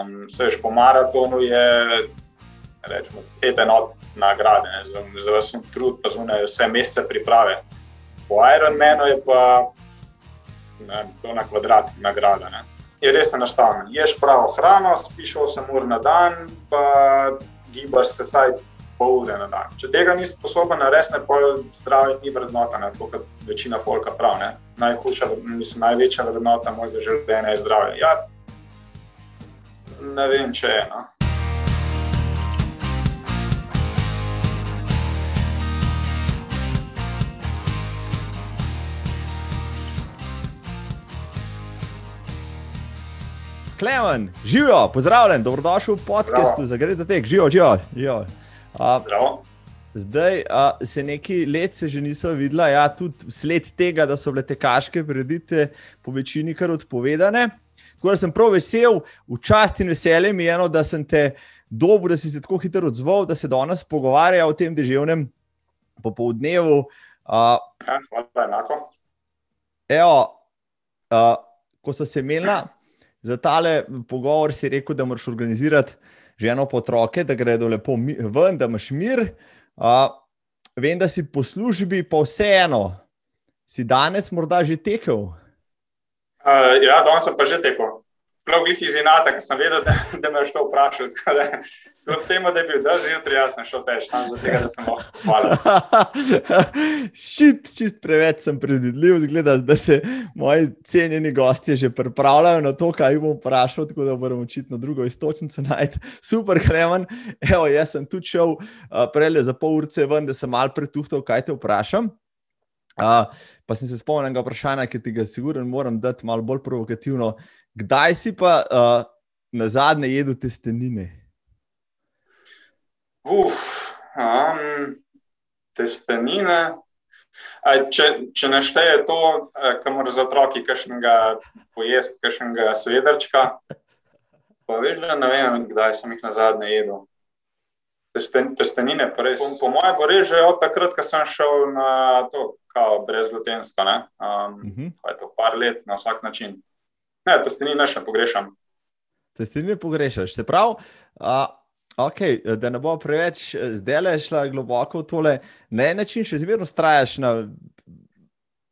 Um, Sej po maratonu je rečemo, pet enot nagrade, za, za vse trud, pa zunaj vse mesece priprave. Po Ironmanu je pa ne, to na kvadrat nagrada. Ne. Je res enostavno. Ješ pravo hrano, spiš 8 ur na dan, pa gibaš se vsaj pol ure na dan. Če tega nisi sposoben narediti, pa zdravje ni vrednota, ne, kot večina folka pravi. Najhujša, mislim, največja vrednota mojega življenja je zdravje. Ja, ne vem, če je eno. Klemen, živijo, pozdravljen, dobrodošel v podkastu za gre za tek, živijo, živijo. živijo. Zdravo. Zdaj a, se nekaj let se že niso videla, ja, tudi sled tega, da so bile tekaške predite po večini kar odpovedane. Tako da sem prav vesel, v čast in veselje mi je eno, da sem te dobil, da si se tako hitro odzval, da se danes pogovarja o tem deževnem popoldnevu. Ja, hvala, enako. Evo, a, ko so se imela za tale pogovor si rekel, da moraš organizirati ženo po otroke, da gredo lepo ven, da imaš mir. Uh, vem, da si po službi, pa vseeno, si danes morda že tekel. Uh, ja, danes sem pa že tekel prav glih iz Inata, ker sem vedel, da, da me je to vprašal. Kljub temu, da je bil dan zjutraj, jaz sem šel tež, samo zato, da sem lahko hvala. Šit, čist preveč sem predvidljiv, zgleda, da se moji cenjeni gostje že pripravljajo na to, kaj bom vprašal, tako da moram očitno drugo istočnico najti. Super, kremen. Evo, jaz sem tudi šel uh, prej za pol urce ven, da sem mal pretuhtal, kaj te vprašam. Uh, pa sem se spomnil enega vprašanja, ki ti ga sigurno moram dati malo bolj provokativno. Kdaj si pa uh, na zadnje jedel testenine? Uf, um, testenine. Če, če nešteje to, kamor za otroki, kakšnega pojesti, kakšnega svedrčka, pa veš, da ne vem, kdaj sem jih na zadnje jedel. Testen, testenine, pa res. Po, po mojem, bo res že od takrat, ko sem šel na to, kao brezglutensko, ne? Um, uh mhm. -huh. to, par let na vsak način. Ne, testenine še pogrešam. Testenine pogrešaš. Se pravi, uh, okay, da ne bo preveč zdaj le šla globoko v tole, na en način še zmerno strajaš na,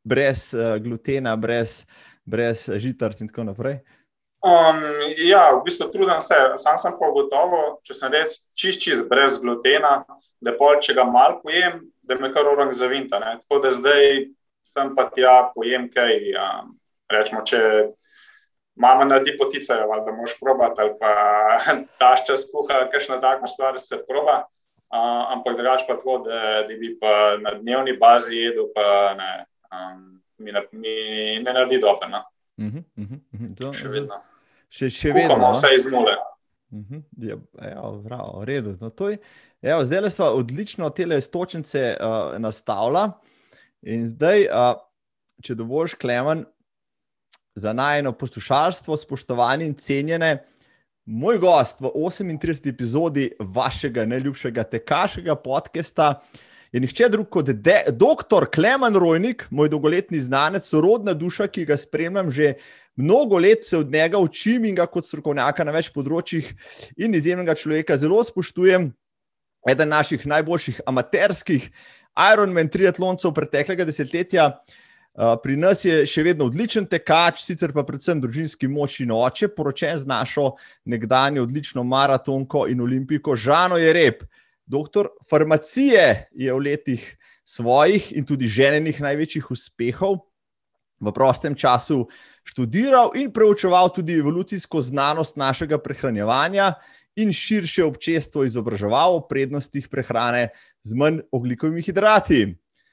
brez uh, glutena, brez, brez žitarc in tako naprej. Um, ja, v bistvu trudim se. Sam sem pa gotovo, če sem res čist, čist brez glutena, da pol, če ga mal pojem, da me kar orang zavinta. Ne? Tako da zdaj sem pa tja pojem kaj. Um, rečemo, če mama naredi potice, da moš probati, ali pa tašča skuha, kakšna takšna stvar se proba. Uh, ampak drugač pa to, da, da bi pa na dnevni bazi jedel, pa ne, um, mi, ne, mi ne naredi dobro. No? Uh -huh, uh -huh. Še vedno. Še, še vedno. Kuhamo vse iz nule. Uh -huh. ja, ja, v redu. No, Evo, zdaj so odlično te stočnice uh, nastavila. In zdaj, uh, če dovoljš, Klemen, za najno poslušalstvo, spoštovani in cenjene. Moj gost v 38. epizodi vašega najljubšega tekaškega podcasta je nihče drug kot dr. Klemen Rojnik, moj dolgoletni znanec, sorodna duša, ki ga spremljam že mnogo let, se od njega učim in ga kot strokovnjaka na več področjih in izjemnega človeka zelo spoštujem. Eden naših najboljših amaterskih Ironman triatloncev preteklega desetletja. Eh, pri nas je še vedno odličen tekač, sicer pa predvsem družinski moč in oče, poročen z našo nekdanjo odlično maratonko in olimpijko Žano Jereb. Doktor farmacije je v letih svojih in tudi ženenih največjih uspehov v prostem času študiral in preučeval tudi evolucijsko znanost našega prehranjevanja in širše občestvo izobraževal o prednostih prehrane z manj oglikovimi hidrati.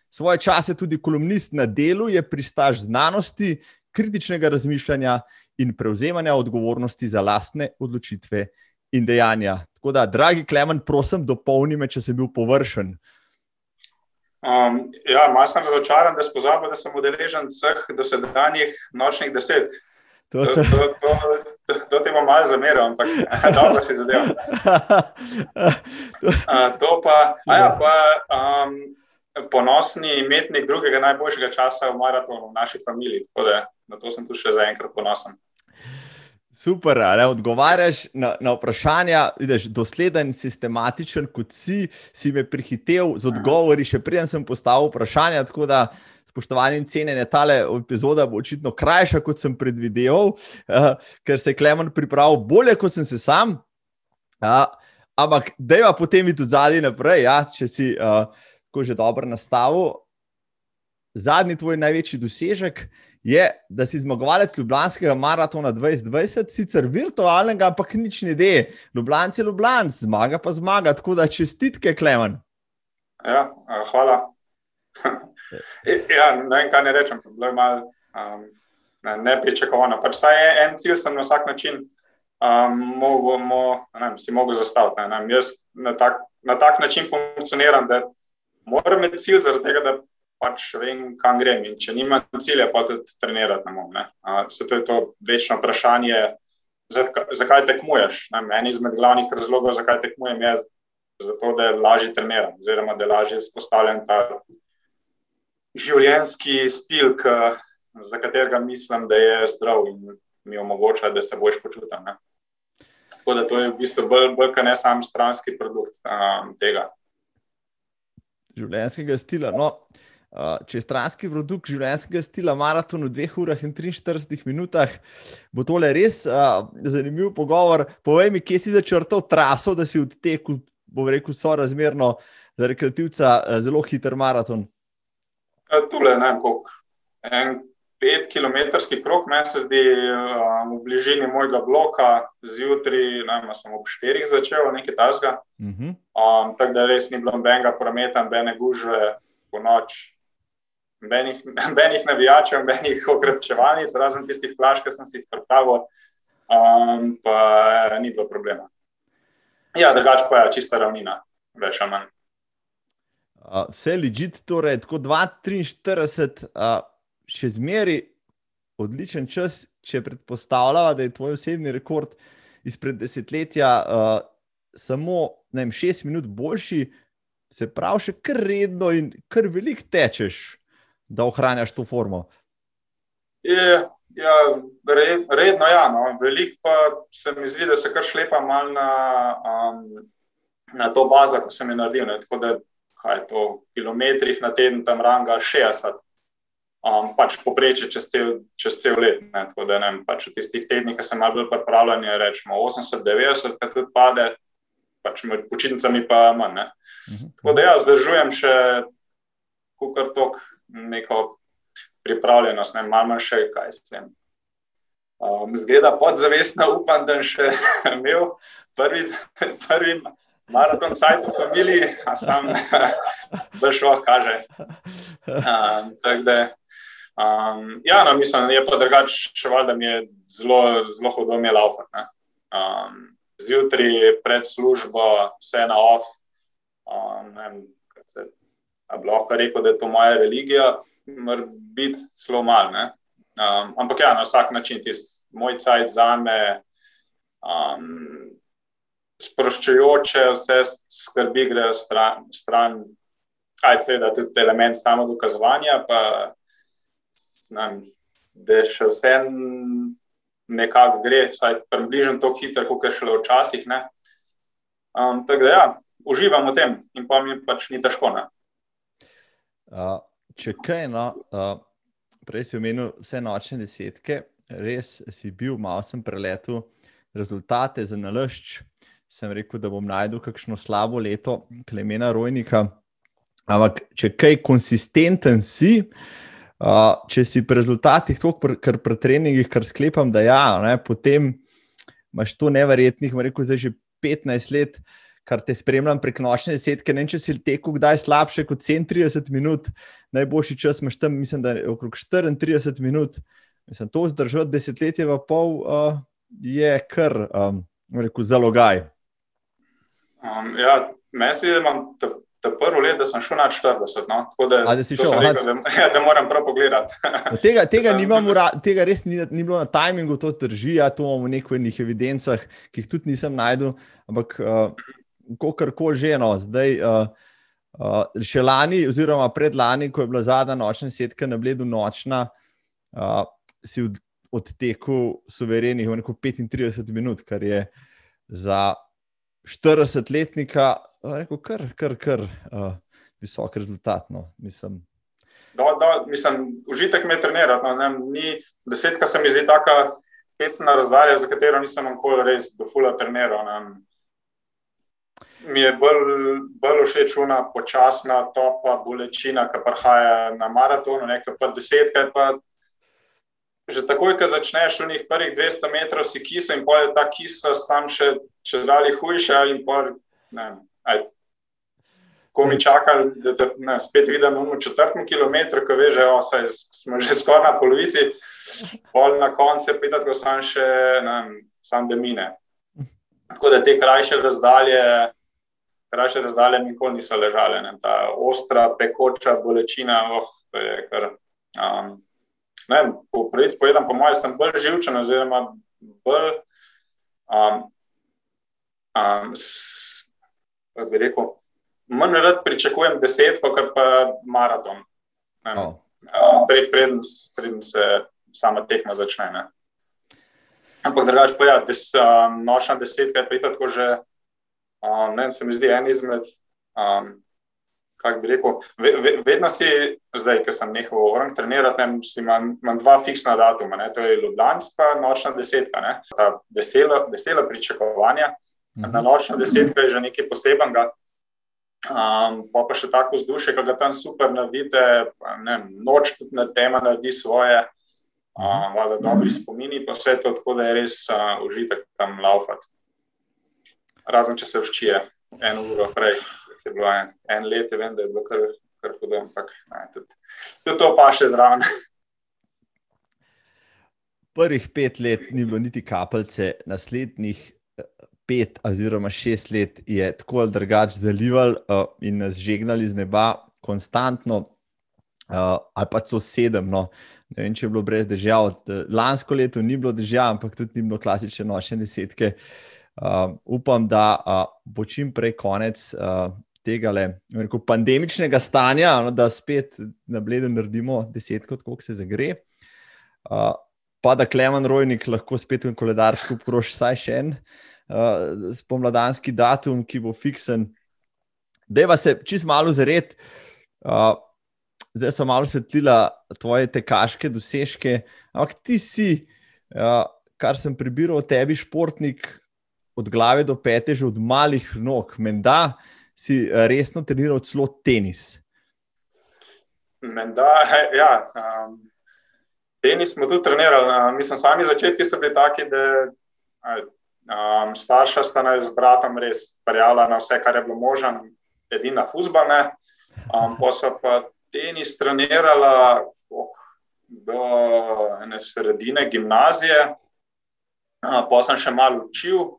Svoje čase tudi kolumnist na delu, je pristaš znanosti, kritičnega razmišljanja in prevzemanja odgovornosti za lastne odločitve in dejanja. Tako da, dragi Klemen, prosim, dopolni me, če sem bil površen. Um, ja, malo sem razočaran, da sem pozabil, da sem udeležen vseh dosedanjih nočnih deset. To, to, to, to, to, to ti bom malo zameril, ampak dobro si zadeval. Uh, to pa, ja, pa um, ponosni imetnik drugega najboljšega časa v maratonu v naši familiji. Tako da na to sem tu še zaenkrat ponosen. Super, ne, odgovarjaš na, na vprašanja, vidiš, dosleden, sistematičen, kot si, si me prihitev z odgovori, še preden sem postavil vprašanja. Tako da, spoštovani in cenjeni, ta epizoda bo očitno krajša, kot sem predvideval, uh, ker se je Klemen pripravil bolje, kot sem se sam. Uh, ampak, da je pa potem tudi zadnji naprej, ja, če si uh, že dobro nastavil. Zadnji tvoj največji dosežek je, da si zmagovalec Ljubljanskega maratona 2020, sicer virtualnega, ampak nič ne de. Ljubljanc je Ljubljanc, zmaga pa zmaga, tako da čestitke, Klemen. Ja, hvala. ja, ne vem, kaj ne rečem, bilo je malo um, nepričakovano. Pač saj en cilj sem na vsak način um, mogo, mo, vem, si mogel zastaviti. Ne, ne, jaz na tak, na tak način funkcioniram, da moram imeti cilj zaradi tega, da pač vem, kam grem. In če nimam cilja, pa tudi trenirati ne morem. Zato je to večno vprašanje, zakaj tekmuješ. Ne? En izmed glavnih razlogov, zakaj tekmujem, je zato, da lažje treniram, oziroma da lažje spostavljam ta življenjski stil, k, za katerega mislim, da je zdrav in mi omogoča, da se boš počutil. Ne? Tako da to je v bistvu bolj, bolj kot ne sam stranski produkt um, tega. Življenjskega stila. No, Uh, če je stranski produkt življenjskega stila maraton v 2 urah in 43 minutah, bo tole res uh, zanimiv pogovor. Povej mi, kje si začrtal traso, da si odtekel, bom rekel, so razmerno za rekreativca uh, zelo hiter maraton. Tule, ne, en 5 km krok, meni se zdi um, v bližini mojega bloka, zjutraj, ne vem, sem ob 4 začel, nekaj tasga. Uh mhm. -huh. um, tako da res ni bilo nobenega prometa, nobene gužve po noč benih navijačev, benih okrepčevalnic, razen tistih plaž, ki sem si jih pripravil, um, pa ni bilo problema. Ja, drugače pa je čista ravnina, ali manj. Uh, vse ležite, torej tako 2-43, uh, še zmeri odličen čas, če predpostavljamo, da je tvoj osebni rekord izpred desetletja uh, samo vem, šest minut boljši, se pravi, še kar redno in kar veliko tečeš da ohranjaš to formo? Je, ja, red, redno, ja. No. Veliko pa se mi zdi, da se kar šlepa malo na, um, na to bazo, ko sem jo naredil. Ne. Tako da je to v kilometrih na teden tam ranga 60. Um, pač poprečje čez cel, čez cel let. Ne. Tako da ne, pač v tistih tednih, ki sem malo bolj pripravljen, rečemo 80-90, pa tudi pade, pač med počitnicami pa manj. Uh mhm. Tako da ja, zdržujem še kar tok neko pripravljenost, ne malo še kaj s tem. Um, zgleda podzavestno, upam, da še imel prvi, prvi maraton, sajt v familiji, a sam brž oh kaže. Um, da, um, ja, no, mislim, je pa drugače, da mi je zelo, zelo hudo mi je laufati. Um, zjutraj pred službo, vse na off. Um, bi lahko rekel, da je to moja religija, mora biti zelo malo. Um, ampak ja, na vsak način ti moj cajt za me. Um, Sproščujoče, vse skrbi grejo stran, stran kaj se da tudi element samo dokazovanja, pa znam, da še vse nekako gre, vsaj približno tako hitro, kot je šlo včasih. Um, tako da ja, uživam v tem in pa mi pač ni težko. Ne? Če kaj, no, uh, prej si omenil vse nočne desetke, res si bil, malo sem preletel rezultate za nalošč. Sem rekel, da bom najdel kakšno slabo leto, klemena Rojnika. Ampak, če kaj konsistenten si, uh, če si pri rezultatih, kar pri treningih, kar sklepam, da ja, ne, potem imaš to neverjetnih, rekel, zdaj že 15 let kar te spremljam prek nočne desetke. Ne vem, če si tekel kdaj slabše kot 37 minut, najboljši čas imaš tam, mislim, da je okrog 34 minut. Mislim, to zdržati desetletje, pa pol uh, je kar, um, rekel, zalogaj. Um, ja, meni je, da je prvo let, da sem šel na 40. No? Da, A, da šel 40. Da, ja, da moram prav pogledati. tega tega, sem... tega res ni, ni bilo na tajmingu, to drži. Ja, to imamo v nekih evidencah, ki jih tudi nisem najdel. Ampak uh, kako koli že eno. Zdaj, uh, uh, še lani, oziroma predlani, ko je bila zadnja nočna setka na bledu nočna, uh, si odteku suverenih, v neko 35 minut, kar je za 40-letnika, rekel, kar, kar, kar uh, visok rezultat. No. Mislim, do, do, mislim, užitek me je trenirati. No, ne, ni, desetka se mi zdi tako pecna razdalja, za katero nisem nikoli res do fula treniral. Ne. Mi je bolj, bolj všeč una počasna, topa bolečina, ki prihaja na maratonu, nekaj pa desetkrat. Pa že takoj, ko začneš v njih prvih 200 metrov, si kisa in pol je ta kisa sam še, še dalje hujša in pol, ne, aj, ko mi čakali, da te ne, spet vidim v četrtem kilometru, ko veš, da smo že skoraj na polovici, pol na koncu je pitati, ko sem še, ne, sam da mine. Tako da te krajše razdalje, krajše razdalje nikoli niso ležale. Ne. Ta ostra, pekoča bolečina, oh, to je kar. Um, ne, po pravici povedam, po mojem, sem bolj živčen, oziroma bolj, um, um, s, bi rekel, manj rad pričakujem deset, kot pa maraton. Oh. Um, Preden pred se sama tekma začne. Ne. Ampak drugače, pa ja, des, um, nočna desetka je tako že, um, ne, se mi zdi en izmed. Um, kako bi rekel, ve, ve, vedno si, zdaj, ki sem nehal orang trenirati, ne, imam, imam dva fiksna datuma, ne, to je Ljubljanska, nočna desetka. Ne, ta vesela, vesela pričakovanja. Mhm. Na nočno desetko je že nekaj posebenega. Um, pa pa še tako vzdušje, ki ga tam super naredite, ne, noč tudi na tema naredi svoje, um, da dobri spomini, pa vse to, tako da je res uh, užitek tam laufati. Razen če se vščije eno uro prej je bilo en, en let, vem, da je bilo kar, kar hudo, ampak ne, tudi, tudi to pa še zraven. Prvih pet let ni bilo niti kapljice, naslednjih eh, pet oziroma šest let je tako ali drugače zalival uh, in nas žegnali z neba, konstantno, uh, ali pa so sedem. No. Ne vem, če je bilo brez dežja. Lansko leto ni bilo dežja, ampak tudi ni bilo klasične nočne desetke. Uh, upam, da uh, bo čim prej konec uh, tega rekel, pandemičnega stanja, no, da spet na bledu naredimo deset, kot se zagre. Uh, pa da Klemen Rojnik lahko spet v koledar skupaj proši vsaj še en uh, spomladanski datum, ki bo fiksen. Deva se čist malo zared. Uh, zdaj sem malo svetlila tvoje tekaške dosežke, ampak ti si, uh, kar sem prebiral o tebi, športnik od glave do pete, že od malih nog. Menda, si eh, resno treniral celo tenis. Menda, ja, um, tenis smo tudi trenirali. Mislim, sami začetki so bili taki, da um, starša sta nas z bratom res prijala na vse, kar je bilo možno, edina fusbane. Um, pa so pa tenis trenirala do ene sredine gimnazije, uh, pa sem še malo učil.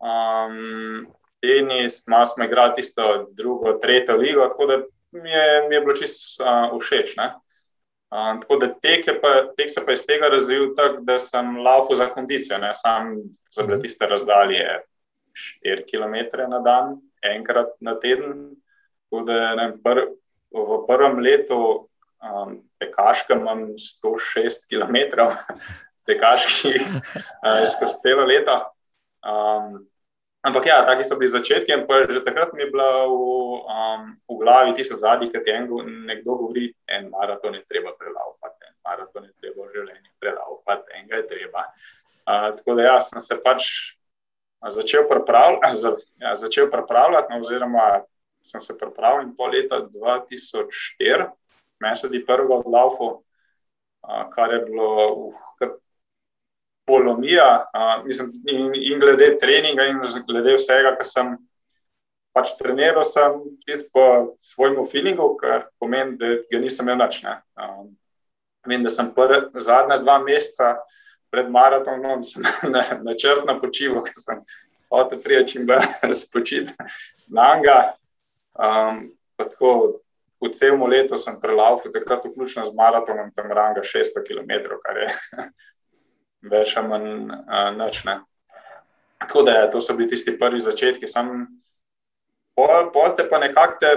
Um, tenis, malo smo igrali tisto drugo, tretjo ligo, tako da mi je, mi je bilo čisto uh, všeč. Uh, tako da tek, pa, tek se pa iz tega razvil tako, da sem laufal za kondicijo, ne? sam za bile tiste razdalje 4 km na dan, enkrat na teden. Da, ne, pr, v prvem letu um, pekaška imam 106 km, pekaških uh, skozi celo leto. Um, Ampak ja, taki so bili začetki. Že takrat mi je bila v, um, v glavi tisto zadnji, ki ti nekdo govori, en maraton je treba prelaufati, en maraton je treba v življenju prelaufati, enega je treba. Uh, tako da jaz sem se pač začel pripravljati, ja, začel pripravljati no, oziroma sem se pripravil in po leta 2004, mesec prvega odlaufu, uh, kar je bilo uh, polomija, uh, mislim, in, in glede treninga, in glede vsega, kar sem pač treniral, sem čisto po svojemu feelingu, kar pomeni, da ga nisem imel noč. Um, vem, da sem pr, zadnja dva meseca pred maratonom načrtno počival, ker sem hotel priti čim bolj spočiti na anga. Um, V celem letu sem prelaufal, takrat vključno z maratonom, tam ranga 600 km, kar je več ali manj uh, noč. Tako da je, to so bili tisti prvi začetki. Sam pol, pol te pa nekako te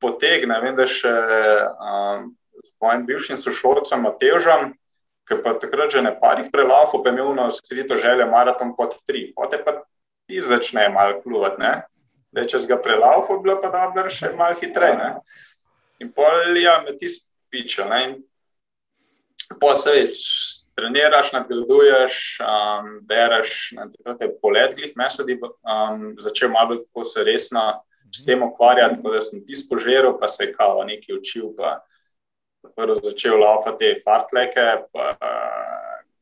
potegne. Vem, da še um, s mojim bivšim sošolcem Matežom, ker pa takrat že ne parih prelafov, pa je imel na skrito željo maraton pod tri. Potem pa ti začne malo pluvati, ne. Zdaj, če si ga prelafov, bilo pa dobro še malo hitreje, ne. In pol, ja, me ti spiča, ne. In pol se več treniraš, nadgraduješ, um, bereš, na takrat je poletklih mesedi um, začel malo tako se resno s tem ukvarjati, tako da sem ti spožeril, pa se je kao nekaj učil, pa prvo začel laufati fartleke, pa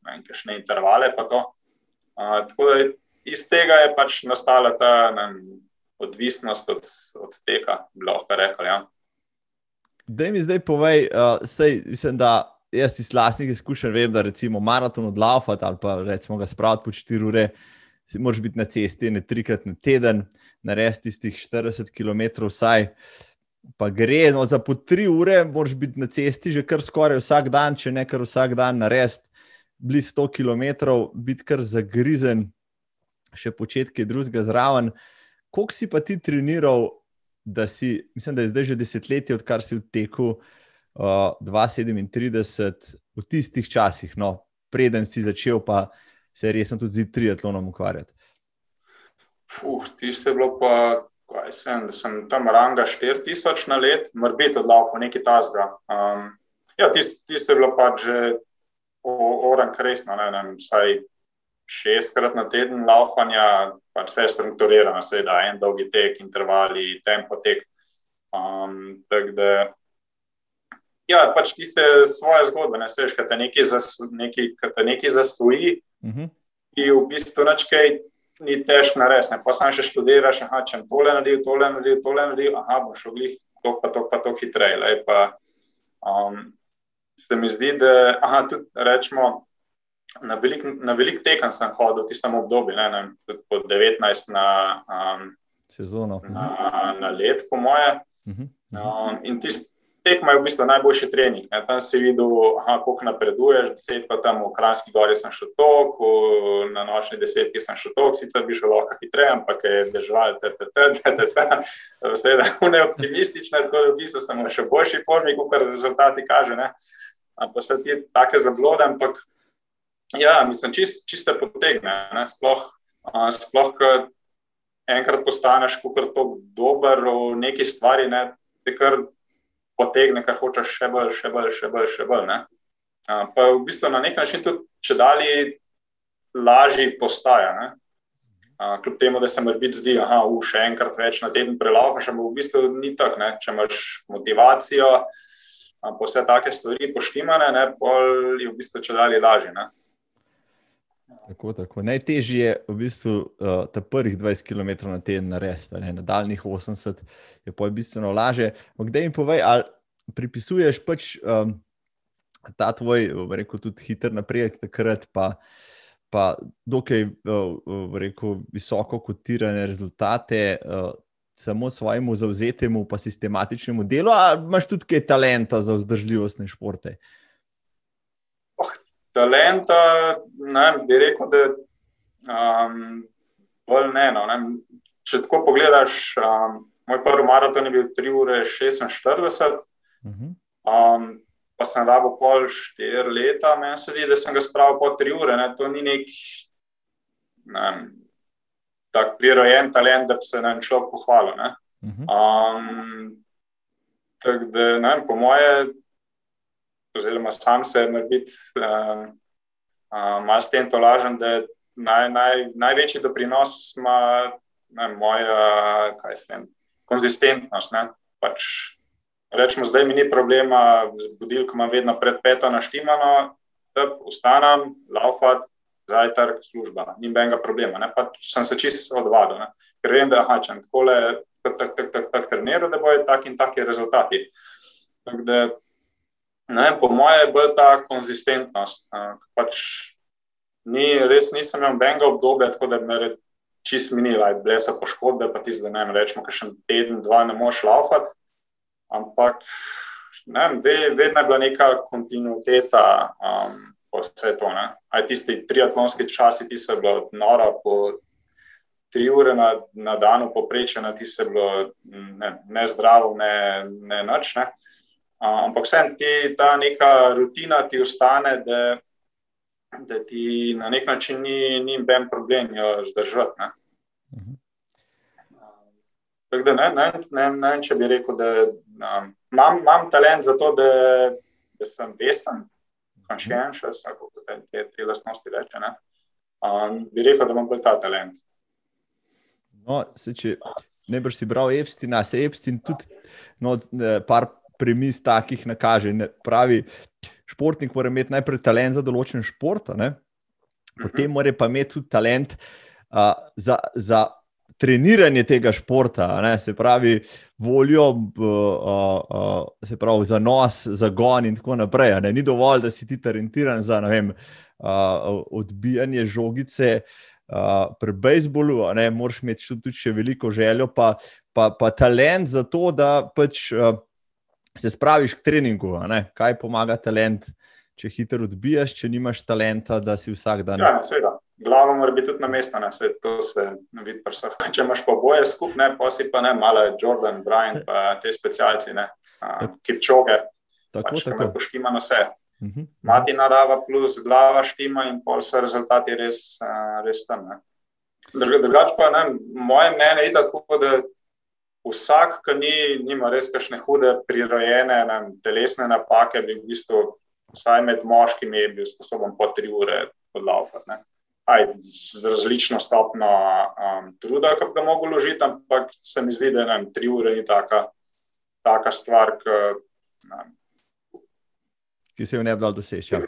ne vem, kakšne intervale pa to. Uh, tako da iz tega je pač nastala ta ne, odvisnost od, od teka, bi lahko rekel, ja. Da mi zdaj povej, uh, sej, mislim, da jaz iz vlastnih izkušenj vem, da recimo maraton odlaufati ali pa recimo ga spraviti po 4 ure, si moraš biti na cesti ne trikrat na teden, narediti tistih 40 km vsaj. Pa gre, no, za po tri ure, moraš biti na cesti že kar skoraj vsak dan, če ne kar vsak dan narediti, blizu 100 km, biti kar zagrizen, še početki drugega zraven. Koliko si pa ti treniral, da si, mislim, da je zdaj že desetletje, odkar si v teku uh, 237 v tistih časih, no, preden si začel, pa se resno tudi z triatlonom ukvarjati. Fuh, tiste je bilo pa, kaj sem, sem tam ranga 4000 na let, mora biti odlaufo nekaj tasga. Um, ja, tiste tis je bilo pa že oran kresno, ne vem, vsaj šestkrat na teden laufanja, pa vse strukturirano, seveda, en dolgi tek, intervali, tempo tek. Um, tako da, ja, pač ti se svoje zgodbe, ne veš, kaj te nekaj, zas, nekaj, nekaj zastoji, uh. -huh. ki v bistvu načkaj ni težko narediti. Pa sam še študiraš, aha, če tole naredil, tole naredil, tole naredil, aha, bo šel glih, to pa to, pa to hitreje. Um, se mi zdi, da, aha, tudi rečemo, na velik, na velik tekem sem hodil v tistem obdobju, ne, ne, po 19 na, um, Sezono. na, na let, po moje. Uh -huh. um, in tisti tekma je v bistvu najboljši trening. Ne. Tam si videl, kako napreduješ, deset pa tam v Kranjski gori sem šel tok, na nočni desetki sem šel tok, sicer bi šel lahko hitreje, ampak je držal, te, te, te, te, te, te. Seveda, neoptimistične, tako da v bistvu sem v še boljši formi, kot rezultati kaže. Ne. Ampak so ti take zablode, ampak ja, mislim, čist, čiste potegne. Ne. Sploh, sploh, enkrat postaneš, kot je to dober v neki stvari, ne, te kar potegne, kar hočeš še bolj, še bolj, še bolj. Še bolj pa v bistvu na nek način tudi, če dalje lažje postaja. Ne? Kljub temu, da se mi zdi, da je še enkrat več na teden prelaufaš, ampak v bistvu ni tako. Če imaš motivacijo, pa vse take stvari poštimane, ne, pol je v bistvu če dalje lažje. Ne? Tako, tako. Najtežje je v bistvu uh, ta prvih 20 km na teden narediti, na daljnih 80 je pa bistveno lažje. Kdaj jim povej, ali pripisuješ pač um, ta tvoj, rekel bi, tudi hiter napredek takrat, pa, pa dokaj uh, rekel, visoko kotirane rezultate. Uh, Samo svojemu zauzetemu, pa sistematičnemu delu, ali imaš tudi kaj talenta za vzdržljivostne športe? Uh, talenta, ne, bi rekel, da um, bolj ne, no, ne. Če tako pogledaš, um, moj prvi maraton je bil 3 ure 46, um, pa sem rabo pol 4 leta, meni se zdi, da sem ga spravil po 3 ure. Ne. To ni nek ne, tak prirojen talent, da bi se nam človek pohvalil. Um, tako da, ne, po moje, oziroma sam se je biti uh, uh, malo s tem tolažen, da naj, naj, največji doprinos ima ne, moja, kaj se vem, konzistentnost. Pač, rečemo, zdaj mi ni problema, z budilko imam vedno pred peto naštimano, da ustanem, laufat, zajtrk, služba, ni benga problema. Pač sem se čisto odvadil, ne, ker vem, da aha, če takole. Tak, tak, tak, tak, tak treniral, da bojo taki in taki rezultati. Tak, da, Ne, po mojem je bolj ta konzistentnost. Pač ni, res nisem imel benga obdobja, tako da me je čist minila, bile so poškodbe, pa ti zdaj ne rečemo, da še en teden, dva ne moš laufati. Ampak ne, vedno je bila neka kontinuiteta um, po. Ne. Aj tisti triatlonski časi, ti so bili nora po tri ure na, na dan, poprečena, ti so bili ne, ne zdravo, ne, ne noč. Ne. Uh, ampak vsem ti ta neka rutina ti ostane, da da ti na nek način ni, ni ben problem jo zdržati. Ne? Mhm. Tako da ne, ne, ne, ne, če bi rekel, da um, imam, imam talent za to, da, da sem vesten, konšenčen, kako te, te, te lastnosti reče. Ne? Um, bi rekel, da imam bolj ta talent. No, se, če ne bi si bral Epstina, se Epstin tudi no, par premis takih nakaže. Ne, pravi, športnik mora imeti najprej talent za določen šport, ne? potem mhm. mora pa imeti tudi talent uh, za, za treniranje tega športa, ne? se pravi, voljo, uh, uh, se pravi, za nos, za gon in tako naprej. Ne? Ni dovolj, da si ti talentiran za vem, uh, odbijanje žogice. Uh, pri bejzbolu, ne, moraš imeti tudi še veliko željo, pa, pa, pa talent za to, da pač uh, se spraviš k treningu. Kaj pomaga talent, če hitro odbijaš, če nimaš talenta, da si vsak dan. Ja, seveda. Glava mora biti tudi na mestu, ne se to vse vidi. Če imaš pa boje skupne, pa si pa ne malo Jordan, Brian, pa te specialci, ki čoge. Tako, pač, tako. Poštima na vse. Uh mhm. -huh. Mati narava plus glava štima in pol so rezultati res, res tam. Drugač pa, ne, moje mnenje je tako, da vsak, ki ni, nima res kakšne hude, prirojene ne, telesne napake, bi v bistvu, vsaj med moškimi, bil sposoben po tri ure odlaufati. Z različno stopno um, truda, ki bi ga lahko vložili, ampak se mi zdi, da ne, tri ure ni taka, taka stvar, ki, ne, ki se jo ne bi dal doseči. Ja,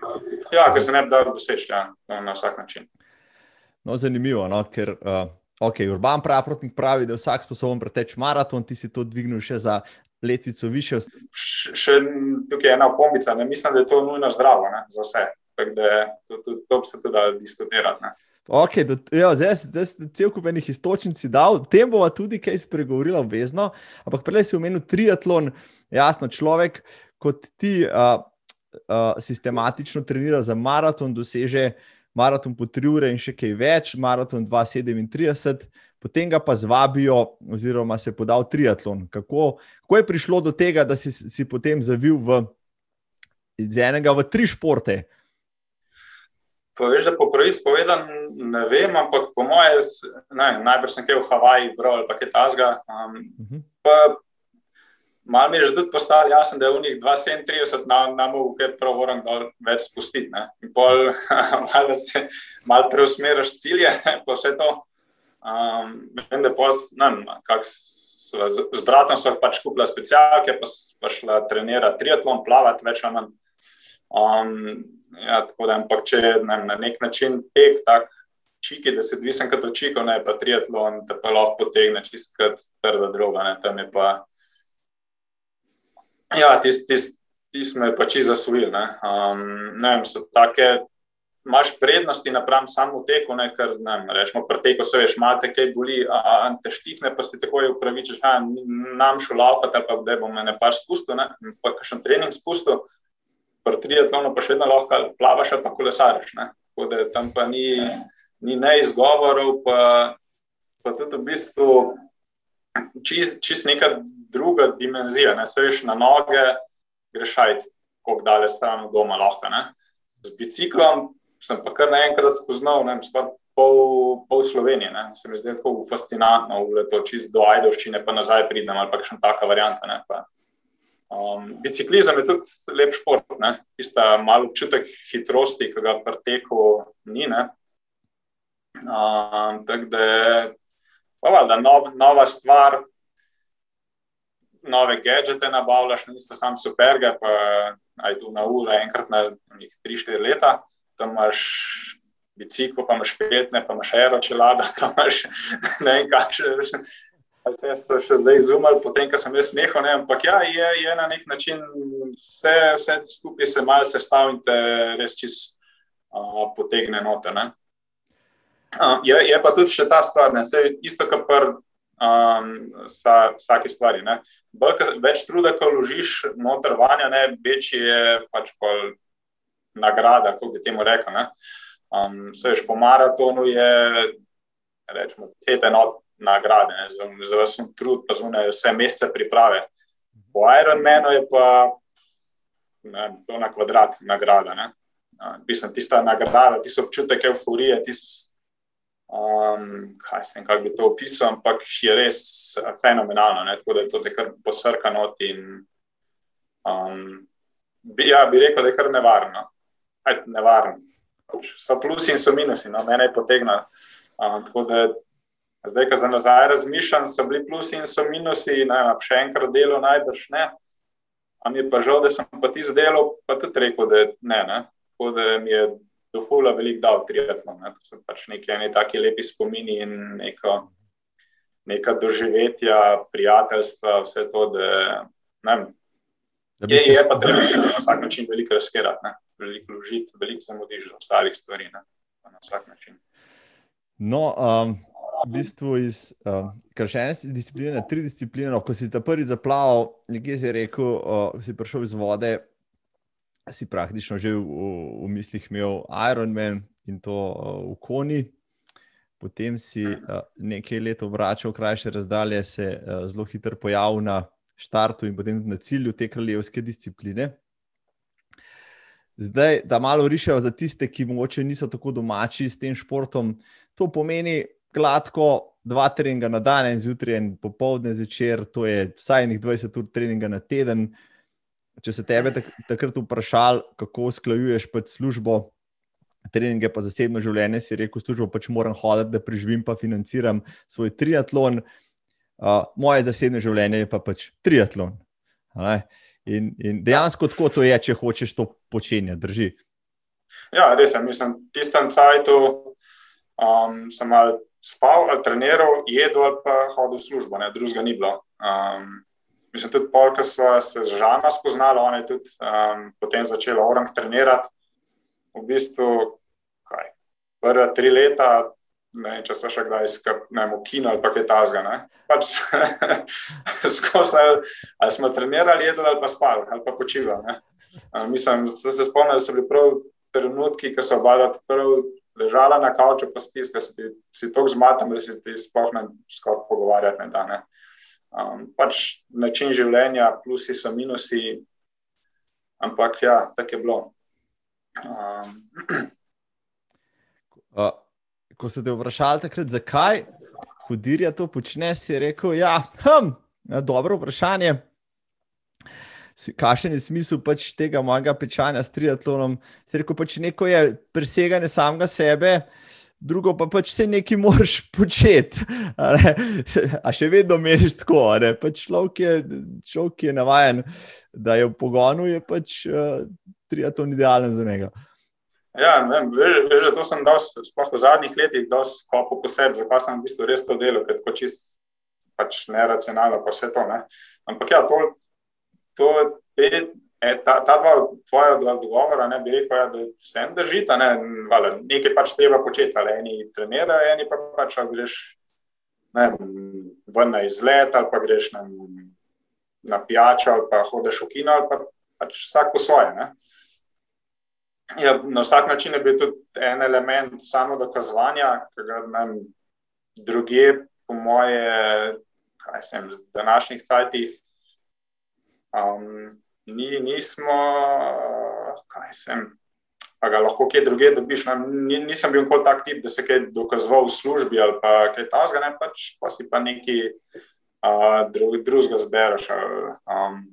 ja ki se ne bi dal doseči ja, na vsak način. No, zanimivo, no, ker uh, Okay, Urban Pravotnik pravi, da je vsak sposoben preteči maraton, ti si to dvignil še za letvico više. Še tukaj je ena pombica, ne mislim, da je to nujno zdravo ne, za vse. To, to, to bi se tudi dalo diskutirati. Okay, do, jo, ja, zdaj, zdaj ste cel kup enih istočnic dal, o tem bomo tudi kaj spregovorili obvezno. Ampak prej si omenil triatlon, jasno, človek kot ti uh, uh, sistematično trenira za maraton, doseže uh, maraton po 3 ure in še kaj več, maraton 237, potem ga pa zvabijo, oziroma se podal triatlon. Kako, kako je prišlo do tega, da si, si potem zavil v, iz enega v tri športe? Pa veš, da po pravici povedan, ne vem, ampak po moje, najbrž sem kaj v Havaji, bro, ali pa kaj tasga. Um, uh mhm. -huh. Malo mi je že tudi postalo jasno, da je v njih 237 nam mogel kaj pravoren dol več spustiti. Ne? In pol malo se malo preusmeriš cilje, pa vse to. Um, vem, da pol, ne vem, kak sva, z, z bratom sva pač kupila specialke, pa, pa šla trenirati triatlon, plavati več ali manj. Um, ja, tako da, ampak če ne, na nek način tek tak čiki, da se dvisen kot očiko, ne pa triatlon, te pa lahko potegne čist kot trda droga, ne, tam je pa Ja, tisti tis, tis me pač zasvojili. Ne. Um, ne vem, so take. Máš prednosti napram samo teku, ne, ker ne, rečemo, preteko se veš, malo te kaj boli, a, a te štihne, pa si takoj upravičeš, da nam šlo laufati, pa da bom ne par spustil, ne, pa kakšen trening spustil, pri triatlonu pa še vedno lahko plavaš ali pa kolesariš. Ne. Tako da tam pa ni, ni ne izgovorov, pa, pa tudi v bistvu čist, čist neka druga dimenzija. Ne sveš na noge, greš ajti, koliko daleč stran od doma lahko. Ne? Z biciklom sem pa kar naenkrat spoznal, ne vem, pol, pol Slovenije. Ne? Se mi zdi tako fascinantno, da to čist do Ajdovščine pa nazaj pridem ali pa še taka varianta. Um, biciklizem je tudi lep šport, tista malo občutek hitrosti, ki ga preteku ni. Um, tako da je nov, nova stvar, nove gadžete nabavljaš, niso samo superge, pa aj tu na uro, enkrat na 3-4 leta, tam imaš bicikl, pa imaš petne, pa imaš aeročelada, tam imaš ne vem, kakšne. Vse so še zdaj izumili, potem, ko sem jaz nehal. Ne, ampak ja, je, je na nek način vse, vse skupaj se malo sestavlja in te res čist uh, potegne noter. Uh, je, je pa tudi še ta stvar, ne, isto kot pri um, vsa, vsake stvari. Bolj, več truda, ko vložiš noter vanja, ne, večji je pač nagrada, kot bi temu rekel. Um, veš, po maratonu je rečemo, cete not nagrade, ne, za, za vse trud, pa zunaj vse mesece priprave. Po Ironmanu je pa ne, to na kvadrat nagrada. Ne. mislim, tista nagrada, tisti občutek euforije, tisti, um, kaj se jim, kako bi to opisal, ampak je res fenomenalno, ne? tako da je to te kar posrka not in um, bi, ja, bi rekel, da je kar nevarno. Aj, nevarno. So plusi in so minusi, no, mene je potegnilo. Um, tako da zdaj, ko za nazaj razmišljam, so bili plusi in so minusi, ne še enkrat delo najbrž ne. Am je pa žal, da sem pa ti zdelo, pa tudi rekel, da ne. ne? Tako da mi je dovolj velik dal triatlon. Ne? To so pač neki ne, taki lepi spomini in neko, neka doživetja, prijateljstva, vse to, da ne. Je, je pa treba se na vsak način veliko razkerati, veliko vložiti, veliko zamudiš za ostalih stvari. Ne? Na vsak način. No, um, v bistvu iz uh, kršene discipline, tri discipline. No, ko si ta prvi zaplaval, nekje si rekel, uh, si prišel iz vode, si praktično že v, v mislih imel Ironman in to uh, v Koni. Potem si uh, nekaj let obračal krajše razdalje, se uh, zelo hitro pojavil na štartu in potem na cilju te kraljevske discipline. Zdaj, da malo rišejo za tiste, ki morda niso tako domači s tem športom, to pomeni, gladko, dva treninga na dan, en zjutraj, en popoldne zvečer, to je vsaj 20 ur treninga na teden. Če se tebe tak, takrat vprašal, kako usklajuješ pač službo, treninge pa zasebno življenje, si rekel, službo pač moram hoditi, da preživim, pa financiram svoj triatlon. Uh, moje zasebno življenje je pa pač triatlon. In, in dejansko tako to je, če hočeš to počenjati, drži. Ja, res je. Mislim, tistem cajtu um, sem mal spal ali treniral, jedel pa hodil v službo, ne, drugega ni bilo. Um, mislim, tudi pol, ko smo se z Žana spoznali, on je tudi um, potem začel orang trenirati. V bistvu, kaj, prve tri leta, ne vem, če smo še kdaj skupaj kino ali pa kaj tasga. Pač, skozi, ali, ali smo trenirali, jedli ali pa spali ali pa počivali. Um, mislim, da se spomnim, da so bili prav trenutki, ko so obadali prav ležala na kavču, pa spis, da si, si tako zmaten, da si ti sploh ne skoraj pogovarjati. Ne, da, ne. Um, pač način življenja, plusi so minusi, ampak ja, tako je bilo. Um. Uh, ko so te vprašali takrat, zakaj hudirja to počneš, si rekel, ja, hm, dobro vprašanje kakšen je smisel pač tega mojega pečanja s triatlonom. Se rekel, pač neko je preseganje samega sebe. Drugo pa pač se nekaj moraš početi, a, a še vedno meriš tako. Pač človek, je, človek je navaden, da je v pogonu, je pač uh, triatlon idealen za njega. Ja, veš, veš, to sem dal, sploh v zadnjih letih, da sem kopal po sebi, zakaj sem v bistvu res to delal, ker je čist pač neracionalno, pa vse to. Ne. Ampak ja, to, to je ta, ta dva tvoja odgovora, ne bi rekel, ja, da se en držita, ne, vale, nekaj pač treba početi, ali eni trenirajo, eni pa pač greš ne, ven na izlet, ali pa greš na, na pijačo, ali pa hodiš v kino, ali pa pač vsak po svoje. Ne. Ja, na vsak način je bil tudi en element samo dokazovanja, ki ga nam druge, po moje, kaj sem, v današnjih cajtih Um, ni, nismo, kaj sem, pa ga lahko kje druge dobiš. Ni, nisem bil kot tak tip, da se kaj dokazoval v službi ali pa kaj tasga, ne pač, pa si pa neki uh, drug, drugega zberaš. Um,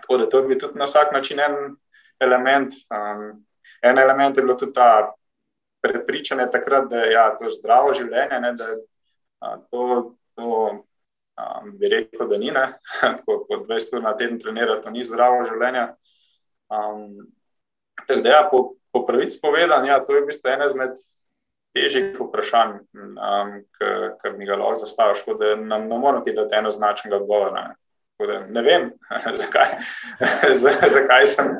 tako da to bi tudi na vsak način en element. Um, en element je bilo tudi ta prepričanje takrat, da ja, to je zdravo življenje, ne, da uh, to. to um, bi rekel, da ni, tako po 20 ur na teden trenirati, to ni zdravo življenje. Um, tako da, ja, po, po pravici povedan, ja, to je v bistvu ena izmed težjih vprašanj, um, ki mi ga lahko zastaviš, da nam ne moramo ti dati enoznačnega odgovora. Ne. Da, ne vem, zakaj, zakaj sem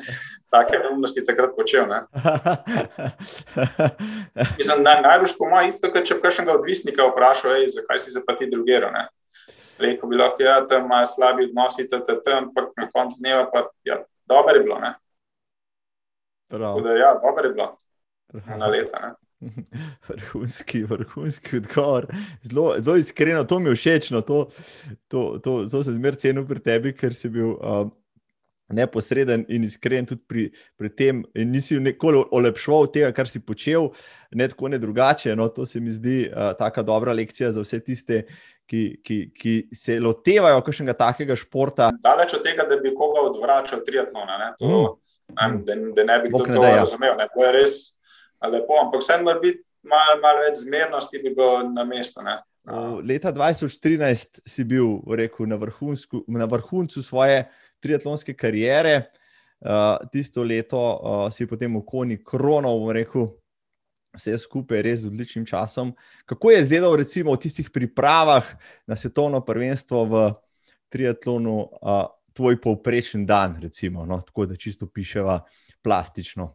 take neumnosti takrat počel. Ne. Mislim, najbolj po mojem, isto, če bi kakšnega odvisnika vprašal, zakaj si se pa ti drugiral rekel bi lahko, da ja, tam imajo slabi odnosi, ampak na koncu dneva pa ja, dobro je bilo. Da, ja, dobro je bilo na leta. Vrhunski, vrhunski odgovor. Zelo, zelo iskreno, to mi je všeč. No, to, to, to, to sem zmeraj cenil pri tebi, ker si bil uh, neposreden in iskren tudi pri, pri tem, in nisi nikoli olepšal tega, kar si počel, ne tako ne drugače. No, to se mi zdi uh, taka dobra lekcija za vse tiste, ki, ki, ki se lotevajo kakšnega takega športa. Daleč od tega, da bi koga odvračal triatlona, ne? To, mm. ne, da, da ne bi to, to ja. razumel. Ne? To je res lepo, ampak vseeno mora biti malo mal več zmernosti, bi bilo na mestu. Leta 2013 si bil rekel, na, na vrhuncu svoje triatlonske kariere, uh, tisto leto uh, si potem v Koni kronov, rekel, vse skupaj res z odličnim časom. Kako je zdelo, recimo, v tistih pripravah na svetovno prvenstvo v triatlonu, uh, tvoj povprečen dan, recimo, no? tako da čisto piševa plastično.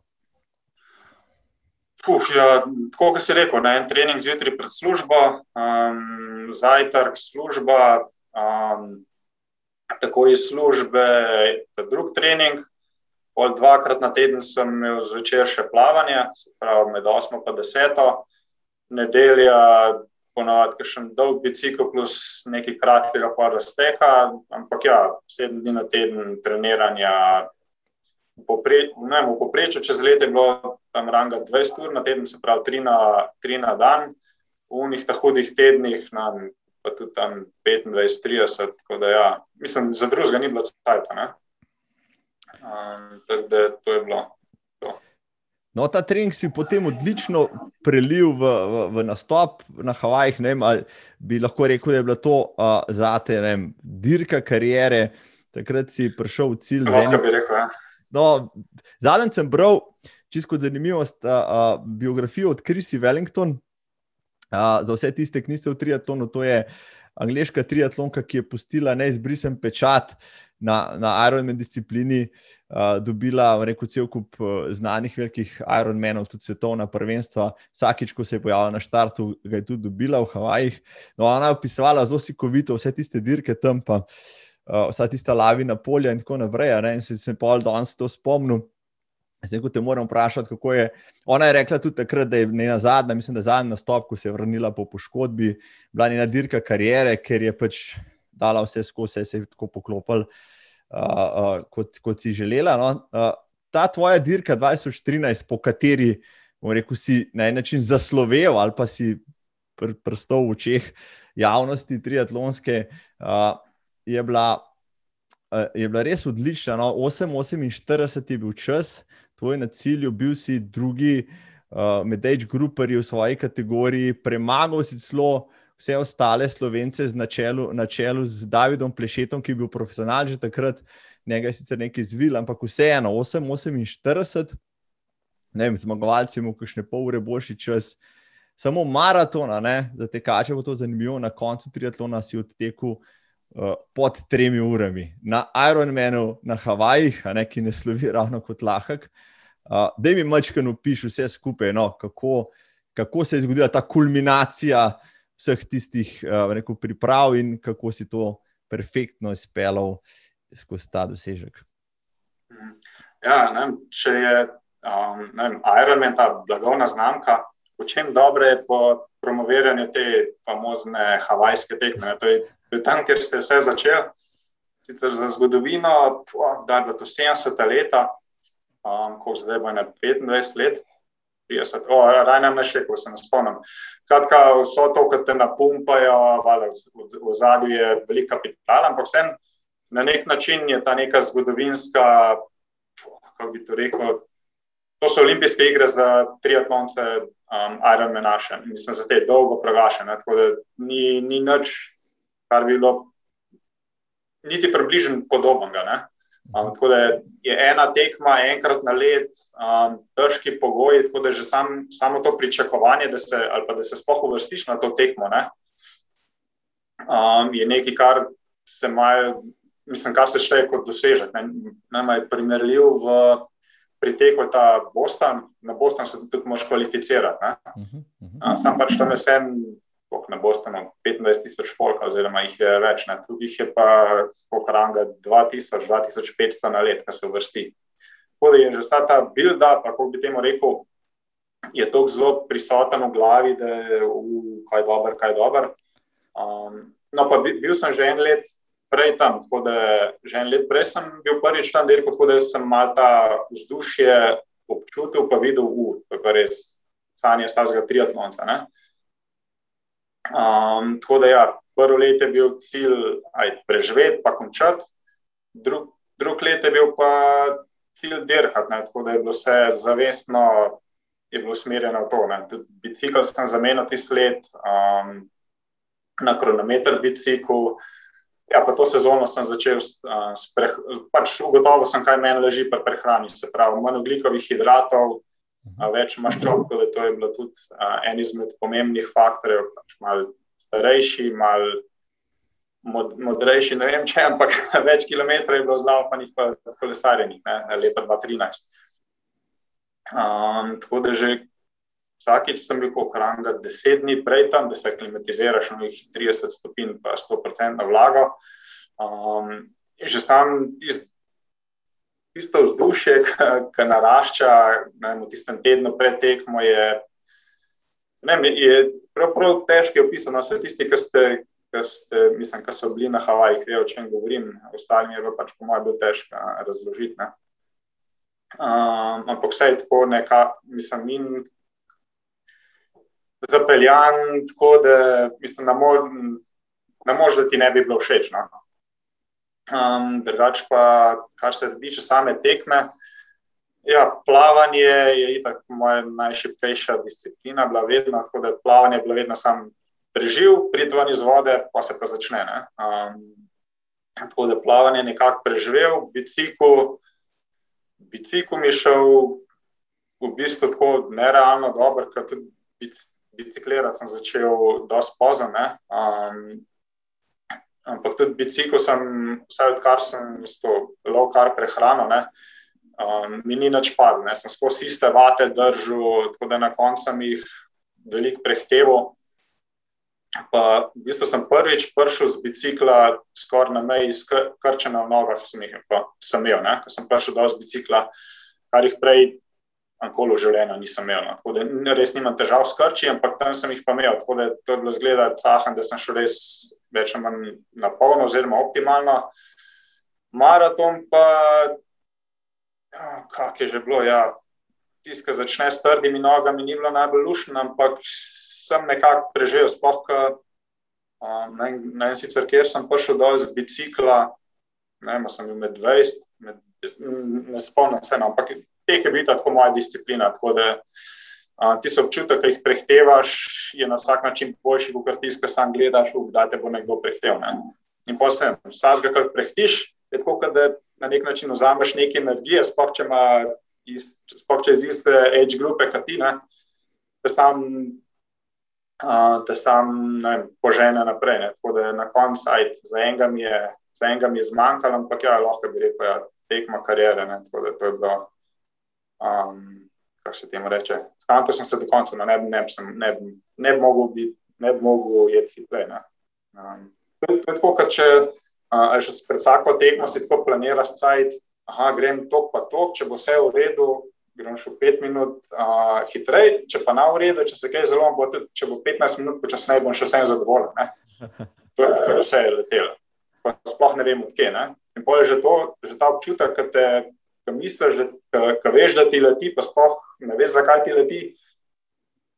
Puf, ja, tako kot si rekel, na en trening zjutraj pred službo, um, zajtrk, služba, um, tako iz službe, ta drug trening. Pol dvakrat na teden sem imel zvečer še plavanje, se pravi med 8 in 10. Nedelja, ponovadi, še en dolg bicikl, plus nekaj kratkega para steha, ampak ja, sedem dni na teden treniranja. Popre, ne, v poprečju čez leto je bilo tam ranga 20 ur na teden, se pravi 3 na, 3 na dan, v unih ta hudih tednih, na pa tudi tam 25-30. Tako da, ja, mislim, za drugega ni bilo cajta. Um, tako da to je bilo. No, ta trening si potem odlično prelil v, v, v nastop na Havajih. Ne vem, bi lahko rekel, da je bila to uh, za te dirka karijere, takrat si prišel v cilj. Lahko bi rekel. Ja. No, Zadnjič sem bral, čisto zanimivost, uh, uh, biografijo od Krisi Wellington, za vse tiste, ki niste v triatlonu, to je angliška triatlonka, ki je pustila neizbrisen pečat na, na Ironman disciplini, uh, dobila rekel, cel kup znanih velikih Ironmanov, tudi svetovna prvenstva. Vsakič, ko se je pojavila na štartu, ga je tudi dobila v Havajih. No, ona je opisovala zelo sikovito vse tiste dirke tam, pa uh, vsa tista lavina polja in tako naprej. In se sem pa danes to spomnil. Zdaj, ko te moram vprašati, kako je. Ona je rekla tudi takrat, da je njena zadnja, mislim, da zadnji nastop, ko se je vrnila po poškodbi, bila njena dirka karijere, ker je pač dala vse skozi, se je tako poklopil, uh, uh, kot, kot si želela. No? Uh, ta tvoja dirka 2013, po kateri rekel, si na en način zaslovel ali pa si pr prstal v očeh javnosti triatlonske, uh, je bila. Je bila res odlična. No? 8-48 je bil čas, tvoj na cilju, bil si drugi uh, med age grouperji v svoji kategoriji, premagal si celo vse ostale slovence na čelu, na čelu z Davidom Plešetom, ki je bil profesionalen že takrat, njega je sicer nekaj zvil, ampak vseeno 8-48, ne vem, zmagovalci mu kakšne pol ure boljši čas. Samo maratona, ne, za te kače bo to zanimivo, na koncu triatlona si odtekel uh, pod tremi urami. Na Ironmanu na Havajih, ki ne slovi ravno kot lahek, uh, da mi mačka opiši vse skupaj, no, kako, kako se je zgodila ta kulminacija vseh tistih uh, rekel, priprav in kako si to perfektno izpeljal skozi ta dosežek. Ja, ne, če je um, Ironman ta blagovna znamka, v čem dobro je po promoviranju te famozne havajske tekme. To je, to je tam, kjer se je vse začelo. Sicer za zgodovino, da je bilo to 70 let, um, ko zdaj bo na 25 let. Raj nam ne še, ko se ne spomnim. Kratka, vso to, kar te napumpajo, vale, v, v zadju je veliko kapitala, ampak vsem na nek način je ta neka zgodovinska, kako bi to rekel, to so olimpijske igre za triatlonce, um, Ironman naše, mislim, za te dolgo pregašene, tako da ni, ni nič, kar bi bilo niti približno podobnega. Um, tako da je ena tekma, enkrat na let, um, težki pogoji, tako da je že sam, samo to pričakovanje, da se, da se sploh uvrstiš na to tekmo, ne, um, je nekaj, kar se imajo, mislim, kar se šteje kot dosežek. Nama je primerljiv v priteku ta Boston, na Boston se tudi moš kvalificirati. Uh -huh, uh -huh. um, sam pač tam je sem na Bostonu 25 tisoč folka, oziroma jih je več, na drugih je pa pokrajanga 2000, 2500 na let, kar se vrsti. Tako da je že vsa ta bilda, kako bi temu rekel, je tako zelo prisoten v glavi, da je v kaj dober, kaj dober. Um, no, pa bil sem že en let prej tam, tako da že en let prej sem bil prvič tam dirkal, tako da sem mal ta vzdušje občutil, pa videl ur, to je res sanje starega triatlonca. Um, tako da ja, prvo leto je bil cilj aj, preživeti, pa končati, drug, drug let je bil pa cilj dirkati, tako da je bilo vse zavestno, je bilo usmerjeno v to. Bicikl sem zamenil tisti let, um, na kronometer bicikl. Ja, pa to sezono sem začel uh. Pač ugotovil sem, kaj meni leži pri prehrani. Se pravi, manj ugljikovih hidratov, več maščob, da to je bilo tudi uh, en izmed pomembnih faktorjev. Pač mal starejši, mal mod, modrejši, ne vem če, ampak več kilometrov je bilo zlaufanih, pa kolesarjenih, leta 2013. Um, tako da že vsakeč sem bil pohranga deset dni prej tam, da se klimatiziraš na 30 stopinj, pa 100% vlago. Um, že sam tisto vzdušje, ki narašča ne, v tistem tednu pred tekmo, je, ne, je prav, prav težko opisano. Vse tisti, ki ste, ki ste, mislim, ki so bili na Havajih, vejo, o čem govorim, ostalim je pač po mojem bilo težko razložiti. Ne. Um, ampak vse je tako, neka, mislim, in zapeljan, tako da mislim, ne moreš, da ti ne bi bilo všeč. No? Um, drugač pa, kar se tiče same tekme. Ja, plavanje je itak moja najšipkejša disciplina, bila vedno tako, da plavanje je bilo vedno sam preživ, pridvan iz vode, pa se pa začne. Um, tako da plavanje nekako preživel, bicikl, bicikl mi šel v bistvu tako nerealno dobro, ker tudi biciklirati sem začel dosti pozno. Um, ampak tudi bicikl sem, vse odkar sem s to low carb prehrano, ne, um, mi ni nič padlo, sem skozi iste vate držal, tako da na koncu sem jih veliko prehteval. Pa, v bistvu sem prvič prišel z bicikla, skoraj na meji, skrčena v nogah, sem jih sem imel, ko sem prišel do bicikla, kar jih prej nikoli v življenju nisem imel. No. Tako da res nimam težav s krči, ampak tam sem jih pa imel. Tako da to je bilo zgleda cahen, da sem šel res več ali manj na polno oziroma optimalno. Maraton pa, ja, kak je že bilo, ja, tisti, ki začne s trdimi nogami, ni bilo najbolj lušen, ampak sem nekako preživel spohka. Um, ne vem sicer, kjer sem prišel dol z bicikla, ne vem, sem bil med 20, med, ne spomnim se, no, ampak tek je bil tako moja disciplina. Tako da uh, ti so občutek, ki jih prehtevaš, je na vsak način boljši, kot tisti, ki sam gledaš, da te bo nekdo prehteval. Ne? In posebej, vsak, ki jih prehtiš, je tako, da na nek način vzameš nekaj energije, sploh če, iz, sploh če iz iste age grupe, kot ti, ne? da sam. Uh, da sam ne, požene naprej. Ne. Tako da na koncu, za enega mi je, je zmanjkalo, ampak ja, lahko bi rekel, ja, tekma karijere. Tako da to je bilo um, kaj se temu reče. Skratka, sem se do konca, no, ne, ne, ne, ne bi mogel biti, ne bi mogel jeti hitreje. Um, to je tako, kot če uh, pred vsako tekmo si tako planiraš, da grem tok pa tok, če bo vse v redu. Gremo še 5 minut uh, hitreje, če pa na uredu, če se kaj zelo, bo tudi, če bo 15 minut počasneje, bom še vsem zadovoljen. To je kar vse je letelo. Sploh ne vem, odkje. In pa je že, to, že ta občutek, ki te ki misliš, da veš, da ti leti, pa sploh ne veš, zakaj ti leti.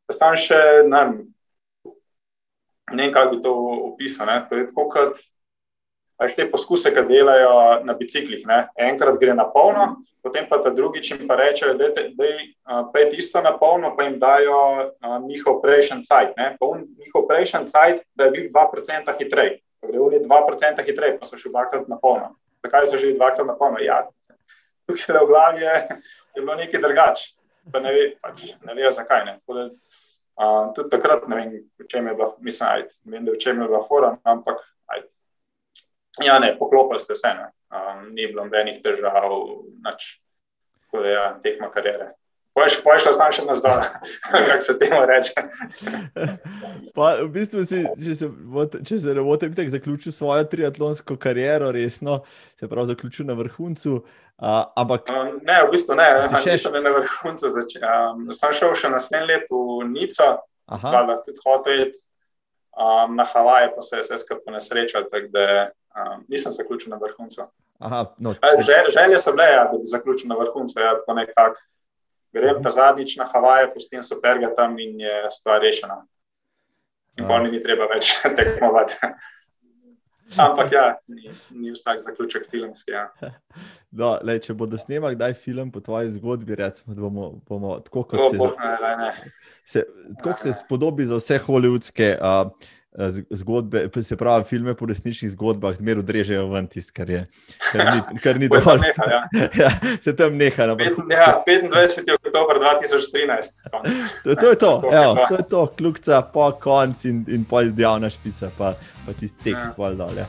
Postanem še ne vem, ne vem, kako bi to opisal. Ne? To je tako, kot veš, te poskuse, ki delajo na biciklih. Ne? Enkrat gre na polno, potem pa ta drugič jim pa rečejo, da je pet isto na polno, pa jim dajo uh, njihov prejšnji cajt. Njihov prejšnji cajt, da je bil 2% hitrej. Gre v 2% hitreje, pa so še dvakrat na polno. Zakaj so že dvakrat na polno? Ja, tukaj v glavi je, je bilo nekaj drugače. Ne, ve, pač, ne vejo, zakaj. Ne. Da, uh, tudi takrat ne vem, v čem je bila, mislim, ajt, vem, da v čem je bila fora, ampak ajt. ja, ne, poklopili ste se, um, ni bilo nobenih težav, nič. Tako da, ja, tekma karijere. Pojšla sem še na zdaj, kako se temu reče. Pa, v bistvu si, če, se, če se ne bote, bi zaključil svojo triatlonsko kariero, resno, se pravi, zaključil na vrhuncu. Uh, ampak, um, ne, v bistvu ne, še... nisem na vrhuncu. Um, sem šel še naslednje leto v Nico, da tudi hotel iti um, na Havaje, pa se je vse skupaj nesrečal. Um, nisem zaključil na vrhuncu. Aha, no. Želje so bile, ja, da bi zaključil na vrhuncu. Ja, Grem ta zadnjič na Havaje, pustim superga tam in je stvar rešena. In pa ni treba več tekmovati. Ampak ja, ni, ni vsak zaključek filmski. Ja. Do, lej, če bodo snemali kdaj film po tvoji zgodbi, recimo, da bomo, bomo tako kot se, bo, ne, ne. se, tako se spodobi za vse holivudske. Uh, zgodbe, se pravi, filme po resničnih zgodbah, zmeraj odrežejo ven tisto, kar je. Kar ni, kar ni dovolj. Neha, ja. ja, se tam neha. Na ja, 25. oktober 2013. To, to je to, evo, to je to, kljukca, po konc in, in pol dejavna špica, pa, pa tisti tekst ja. pol dol. Ja.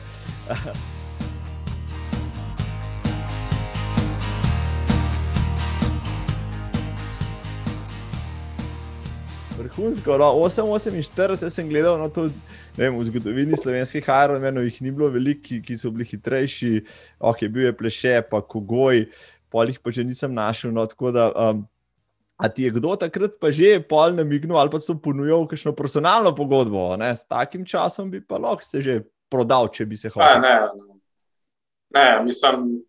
Vrhunsko, no, 8-48 sem gledal, no, to, vem, v zgodovini slovenskih aeromenov jih ni bilo veliko, ki, ki so bili hitrejši, ok, bil je pleše, pa kogoj, polih pa že nisem našel. No, da, um, a ti je kdo takrat pa že pol namignil ali pa so ponujal kakšno personalno pogodbo? Ne? S takim časom bi pa lahko se že prodal, če bi se hotel. Ne, ne, ne, mislim.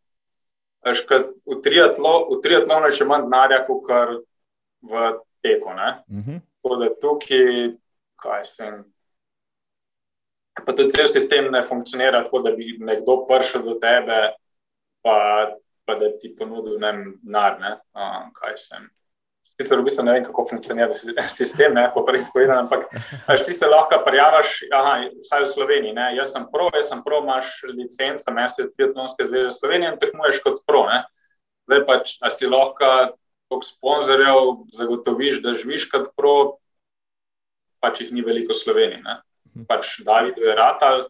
V triatlonu je še manj denarja, kot v teku. Uh -huh. Tako da tukaj, kaj se jim. Pa tudi cel sistem ne funkcionira tako, da bi nekdo prišel do tebe, pa, pa da ti ponudil denar. Uh, kaj se jim. Sicer v bistvu ne vem, kako funkcionira sistem, ne, po prvih povedanjih, ampak ti se lahko prijaviš, vsaj v Sloveniji. Ne. Jaz sem pro, jaz sem pro, imaš licenco, mesec Triatlonske zveze Slovenije in tekmuješ kot pro. Ne. Zdaj pač, a si lahko koliko sponzorjev zagotoviš, da živiš kot pro, pač jih ni veliko v Sloveniji. Ne? Mhm. Pač David je ratal,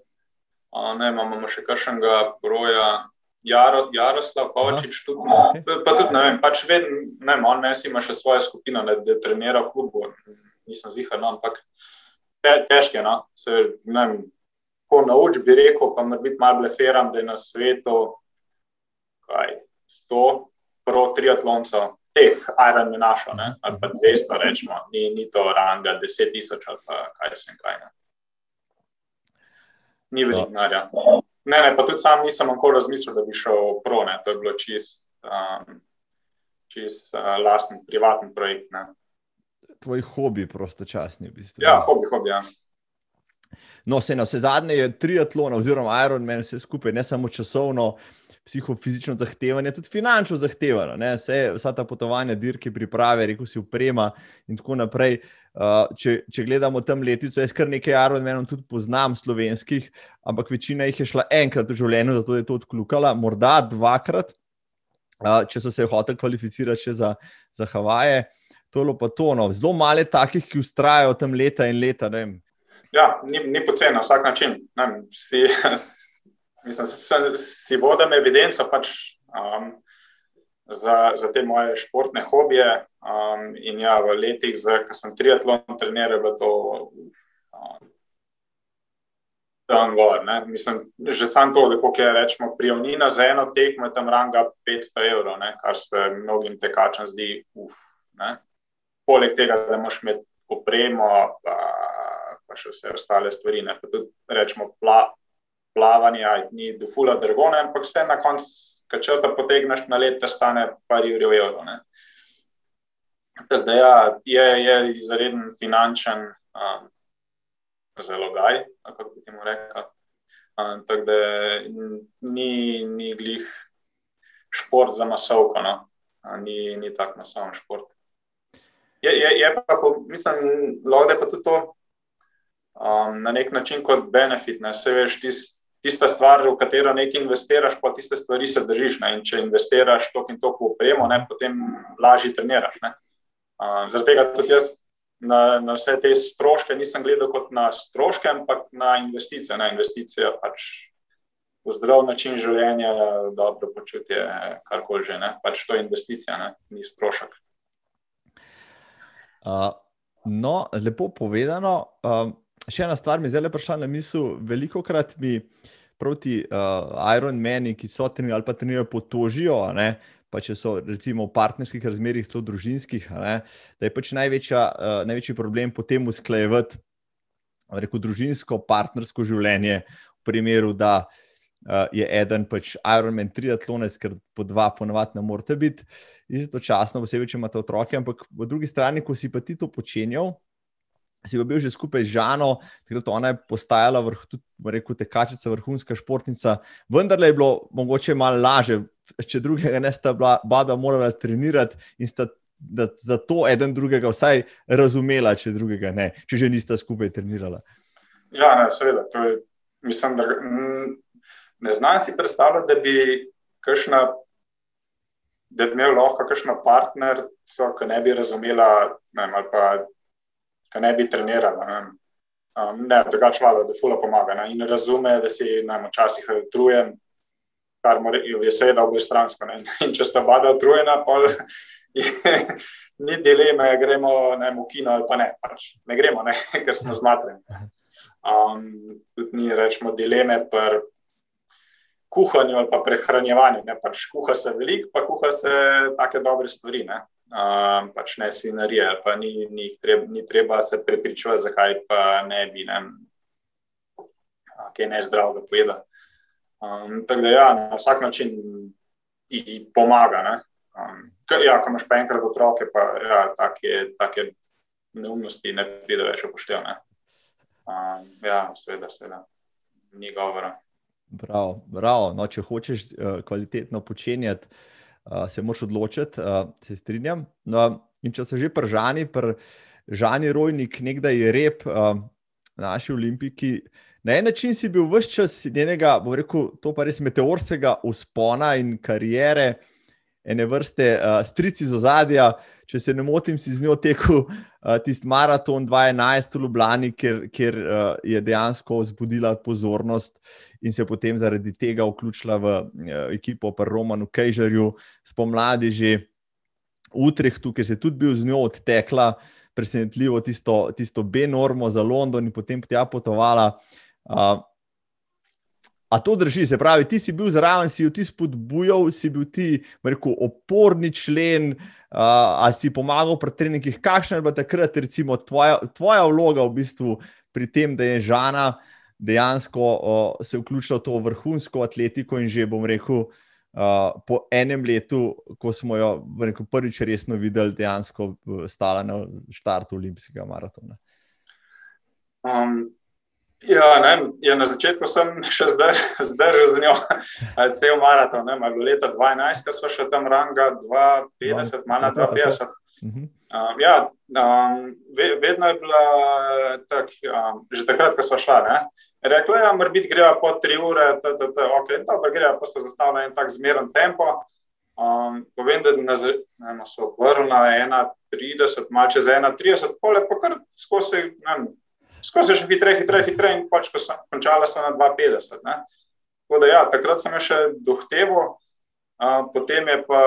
ne, imamo še kakšnega broja. Jaro, Jaroslav Kovačič, tudi, okay. pa tudi ne vem, pač vedno, ne vem, on mes ima še svojo skupino, ne, da trenira v klubu, nisem zihar, no, ampak te, težke, no, se, ne vem, ko nauč bi rekel, pa mora biti malo bleferam, da je na svetu, kaj, sto pro triatloncev, teh Iron Manašo, ali pa 200, rečemo, ni, ni to ranga 10 tisoč ali pa kaj se jim kaj. Ne. Ni veliko denarja. Ne, ne, pa tudi sam nisem nikoli razmislil, da bi šel pro, ne. to je bilo čist, um, čist uh, lasten, privaten projekt. Ne. Tvoj hobi, prostočasni, v bistvu. Ja, hobi, hobi. Ja. No, se na vse zadnje je triatlon, oziroma Iron Man, vse skupaj, ne samo časovno, psihofizično zahtevanje, tudi finančno zahtevano. Vse, vsa ta potovanja, dirke, priprave, reko si uprema in tako naprej. Uh, če, če gledamo tam letico, jaz kar nekaj Iron Manov tudi poznam, slovenskih, ampak večina jih je šla enkrat v življenju, zato je to odkljukala, morda dvakrat, uh, če so se hoteli kvalificirati še za, za Havaje. To je pa to, no. zelo malo takih, ki ustrajajo tam leta in leta. Ja, ni, ni poceni na vsak način. Ne, si, mislim, si, si vodem evidenco pač, um, za, za te moje športne hobije. Um, in ja, v letih, ko sem triatlon treniral, je to um, dan gor. Mislim, že sam to, da je rečemo, prijavnina za eno tekmo, tam ranga 500 evrov, ne, kar se mnogim tekačem zdi uf. Ne. Poleg tega, da moš imeti opremo. Pa, pa še vse ostale stvari. Ne. Pa tudi rečemo, pla, plavanje ni do fula drgone, ampak vse na koncu, če če to potegneš na let, te stane par jurjev evrov. Da ja, je, je izreden finančen um, zalogaj, kako bi temu rekel. Um, tako da ni, ni glih šport za masovko, no? ni, ni tak masoven šport. Je, je, je pa, mislim, lahko je pa tudi to um, na nek način kot benefit. Ne? Se veš, tist, tista stvar, v katero nekaj investiraš, pa tiste stvari se držiš. Ne? In če investiraš to in to v opremo, ne? potem lažje treniraš. Um, zaradi tega tudi jaz na, na vse te stroške nisem gledal kot na stroške, ampak na investicije. Na investicije pač v zdrav način življenja, dobro počutje, karkoli že. Ne? Pač to je investicija, ne? ni strošek. Uh, no, lepo povedano. Um, še ena stvar mi je zelo prišla na misel. Veliko krat mi proti uh, Iron Mani, ki so trenirali ali pa trenirajo, potožijo. Pa če so recimo v partnerskih razmerah, zelo družinskih, ne, da je pač največja, uh, največji problem potem usklajevati rekel, družinsko, partnersko življenje, v primeru, da uh, je eden pač Ironman triatlonec, ker po dva ponovadi ne morete biti istočasno, posebej, če imate otroke, ampak po drugi strani, ko si pa ti to počenjal, si bil že skupaj z Žano, takrat ona je postajala vrh, tudi, rekel, tekačica, vrhunska športnica, vendar je bilo mogoče malo laže, če drugega ne sta bila, bada morala trenirati in sta za to eden drugega vsaj razumela, če drugega ne, če že nista skupaj trenirala. Ja, ne, seveda. Je, mislim, da ne znam si predstavljati, da bi, kakšna, da bi imel lahko kakšno partnerico, ki ne bi razumela, ne, ali pa ki ne bi trenirala. Ne. Um, ne, drugače vlada, da fula pomaga ne, in razume, da si včasih utrujen, kar je seveda oboje stransko. Ne. In če sta oba utrujena, pa ni dileme, gremo ne, v kino ali pa ne. Pač ne gremo, ne, ker smo zmatreni. Um, tudi ni rečemo dileme pri kuhanju ali pa prehranjevanju. Ne, pač kuha se veliko, pa kuha se take dobre stvari. Ne. Um, pač ne si narije, pa ni, ni, treba, ni treba se prepričati, zakaj pa ne bi ne, kaj ne zdravega pojeda. Um, tako da, ja, na vsak način ti pomaga. Um, ja, ko imaš pa enkrat otroke, pa ja, take, take neumnosti ne pride več upoštevati. Um, ja, seveda, seveda, ni govora. Bravo, bravo. No, če hočeš uh, kvalitetno počenjati, uh, se moraš odločiti, uh, se strinjam. No, in če so že pržani, pržani rojnik, nekdaj je rep, uh, naši olimpiki. Na en način si bil vse čas njenega, bom rekel, to pa res meteorskega uspona in karijere, ene vrste uh, strici iz ozadja. Če se ne motim, si z njo tekel uh, tisti maraton 2011 v Ljubljani, ker, ker uh, je dejansko vzbudila pozornost in se potem zaradi tega vključila v uh, ekipo pri Romanu Kejžerju, spomladi že v Utrehtu, ker se je tudi bil z njo odtekla, presenetljivo tisto, tisto B-normo za London in potem tja potovala. Uh, A to drži, se pravi, ti si bil zraven, si jo ti spodbujal, si bil ti, rekel, oporni člen, uh, a si pomagal pri treningih. Kakšna je bila takrat, recimo, tvoja, tvoja vloga v bistvu pri tem, da je Žana dejansko uh, se vključila v to vrhunsko atletiko in že, bom rekel, uh, po enem letu, ko smo jo rekel, prvič resno videli, dejansko stala na štartu olimpijskega maratona. Um. Ja, ne, ja, na začetku sem še zdržal z njo, cel maraton. Ne, leta 2012, ko smo še tam ranga 250, malo na 250. Um, ja, um, vedno je bila tak, um, že takrat, ko smo šla. Ne, rekla je, da mora biti greva po tri ure, da je ok, dobro, greva pa so zastavljena en tak zmeren tempo. Um, povem, da nas je obrnila 1,30, malo čez 1,30, pole pa kar skozi skozi še hitreje, hitreje, hitreje, in pač, ko sem končala, sem na 2,50. Da, ja, takrat sem še dohteval, uh, potem je pa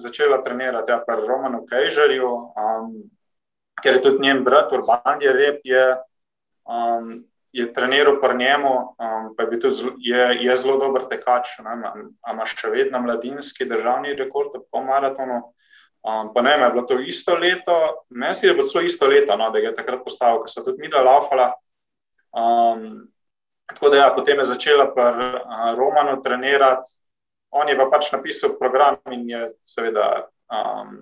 začela trenirati ja, pri Romanu Kejžerju, um, ker je tudi njen brat, Urban je rep, je, um, je treniral pri njemu, um, pa je, tudi, je, je zelo dober tekač, ima še vedno mladinski državni rekord po maratonu. Um, pa ne, je bilo to isto leto, meni se je bilo celo isto leto, no, da je takrat postavil, ker so tudi mi da laufala. Um, tako da, ja, potem je začela pri uh, Romanu trenirati, on je pa pač napisal program in je seveda um,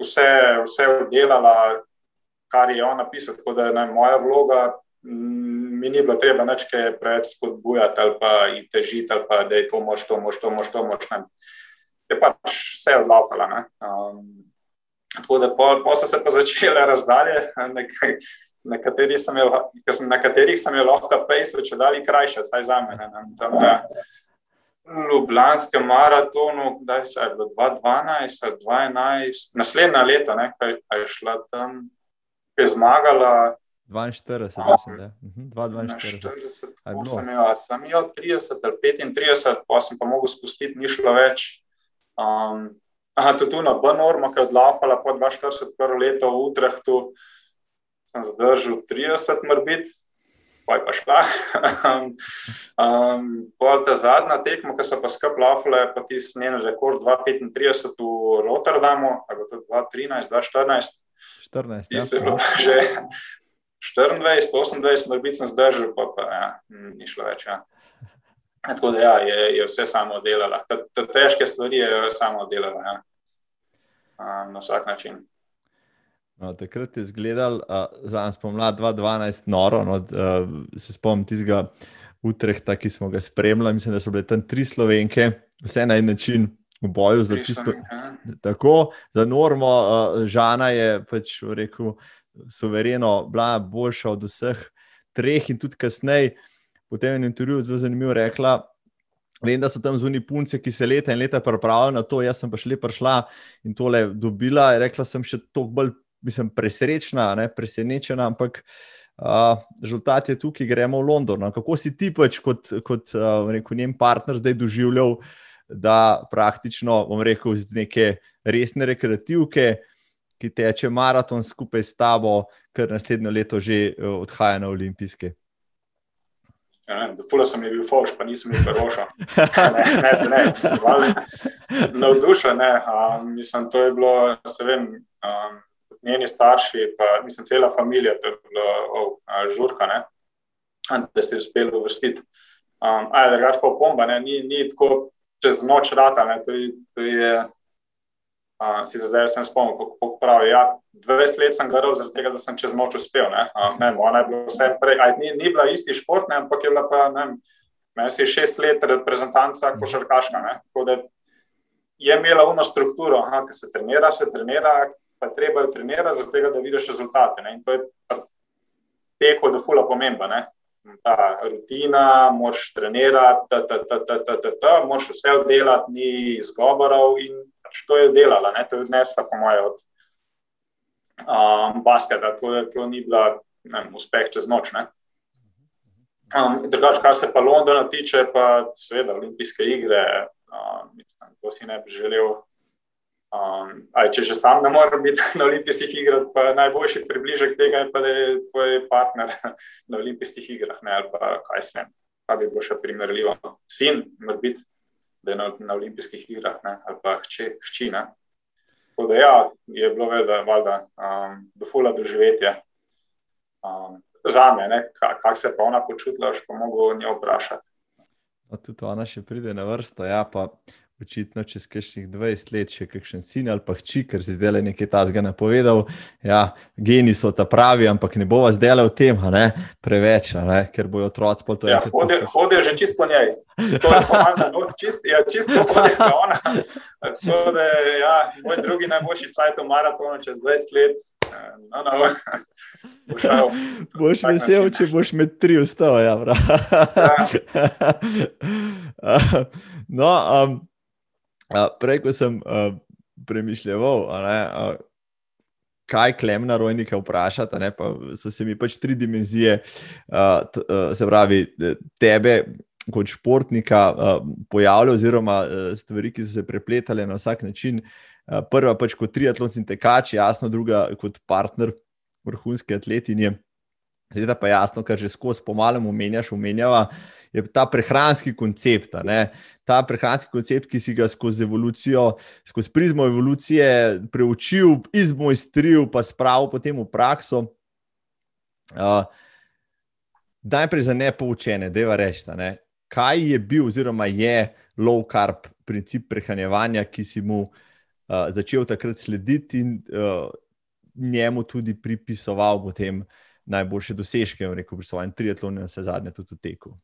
vse, vse oddelala, kar je on napisal. Tako da je moja vloga, mi ni bilo treba nekaj preveč spodbujati ali pa jih težiti, ali pa da je to moč, to moč, to moč, to. Ne je pač vse odlaupala. Um, tako da po, po so se pa začele razdalje, nekaj, na, katerih sem jo, na katerih sem jo lahko pejsel, če dali krajše, saj za mene. Tam na Ljubljanskem maratonu, kdaj se je bilo 2012, 2011, naslednja leta, ne, kaj, je šla tam, ki je zmagala. 42, mislim, da je 42. Sem jo 30 ali 35, pa sem pa mogel spustiti, ni šlo več. Um, aha, tudi tu na B-normu, ki je odlafala po 42 prvo leto v Utrehtu, sem zdržal 30 mrbit, pa je pa šla. um, Pol ta zadnja tekma, ki so pa skup lafale, pa ti snjen rekord 2,35 v Rotterdamu, ali to 2,13, 2,14. 14, ja. Že 24, 28 mrbit sem zdržal, pa, pa ja, ni šlo več. Ja. Tako da ja, je, je vse samo delala. Te, te težke stvari je samo delala ja. na vsak način. No, takrat je izgledal, uh, za nas pomlad 2012, noro. No, uh, se spomnim tistega Utrehta, ki smo ga spremljali. Mislim, da so bile tam tri slovenke, vse na en način v boju za tisto. Ja. Tako, za normo, uh, Žana je pač rekel, suvereno, bila boljša od vseh treh in tudi kasneje. Potem je v intervjuju zelo zanimivo rekla. Vem, da so tam zunaj punce, ki se leta in leta pripravljajo na to, jaz sem pa šele prišla in tole dobila. Rekla sem še toliko bolj, mislim, presrečna, ne, presenečena, ampak uh, rezultat je tukaj, gremo v London. No. Kako si ti pač kot, kot uh, rekel, njen partner zdaj doživljal? da praktično, bom rekel, z neke resne rekreativke, ki teče maraton skupaj s tabo, kar naslednjo leto že odhaja na olimpijske. Ja, Fula sem bil foš, pa nisem bil roša. Ne, ne, se ne, sem navdušen. Ne. Um, mislim, to je bilo, se vem, um, njeni starši, pa mislim, cela familija, to je bilo oh, žurka, ne, da se je uspelo uvrstiti. Um, Ajde, drugač pa opomba, ne, ni, ni tako čez noč rata. Ne, to je, to je, uh, si zdaj sem spomnil, kako pravi. Ja, 20 let sem gledal, zaradi tega, da sem čez noč uspel. Ne, uh, ne, ona je bila vse prej, aj, ni, ni bila isti šport, ne, ampak je bila pa, ne, meni si šest let reprezentanca košarkaška. Ne, tako da je imela uno strukturo, ki se trenira, se trenira, pa treba jo trenirati, zato da vidiš rezultate. Ne, in to je teko, da fula pomemba ta rutina, moraš trenirati, ta, ta, ta, ta, ta, ta, ta, moraš vse oddelati, ni izgovorov in pač to je delala, ne? to je odnesla, po mojem, od um, basketa. To, to ni bila vem, uspeh čez noč. Um, drugač, kar se pa Londona tiče, pa seveda olimpijske igre, um, to si ne bi želel. Um, aj, če že sam ne morem biti na olimpijskih igrah, pa najboljši približek tega je, pa, da je tvoj partner na olimpijskih igrah. Ne, ali pa kaj se pa bi bilo še primerljivo. Sin, mora biti, da je na, na olimpijskih igrah, ne, ali pa hči. hči Tako da ja, je bilo vedno, valjda, um, dofula doživetje. Um, za me, kako se pa ona počutila, še pa mogo njo vprašati. Tudi ona še pride na vrsto. Ja, pa očitno čez kakšnih 20 let še kakšen sin ali pa hči, ker si zdaj le nekaj tasga napovedal. Ja, geni so ta pravi, ampak ne bo vas delal v tem, ne? preveč, ne? ker bojo otroci po to. Ja, hodijo hodi že čisto po njej. To je pomembno, no, čist, ja, čisto hodijo po ona. Tako da, ja, moj drugi najboljši cajt v maratonu čez 20 let. No, no, boš vesel, če boš med tri ustav. Ja, ja. no, um, prej, ko sem uh, premišljal, uh, kaj klemna rojnika vprašati, ne, pa so se mi pač tri dimenzije, uh, t, uh, se pravi, tebe. Kot športnika uh, pojavljajo, oziroma uh, stvari, ki so se prepletale na vsak način. Uh, prva, pač kot triatlonci in tekači, jasno, druga, kot partner vrhunske atletinje. Tretja, pa jasno, kar že skozi pomalem omenjaš, omenjava, uh, je ta prehranski koncept. Ta prehranski koncept, ki si ga skozi evolucijo, skozi prizmo evolucije preučil, izmojstril, pa spravil potem v prakso. Uh, najprej za nepoučene, da je rečta. Ne? Kaj je bil, oziroma je low carb princip prehranevanja, ki si mu uh, začel takrat slediti in uh, njemu tudi pripisoval potem najboljše dosežke, rekel bi, pri svojem triatlonu in vse zadnje tudi v teku.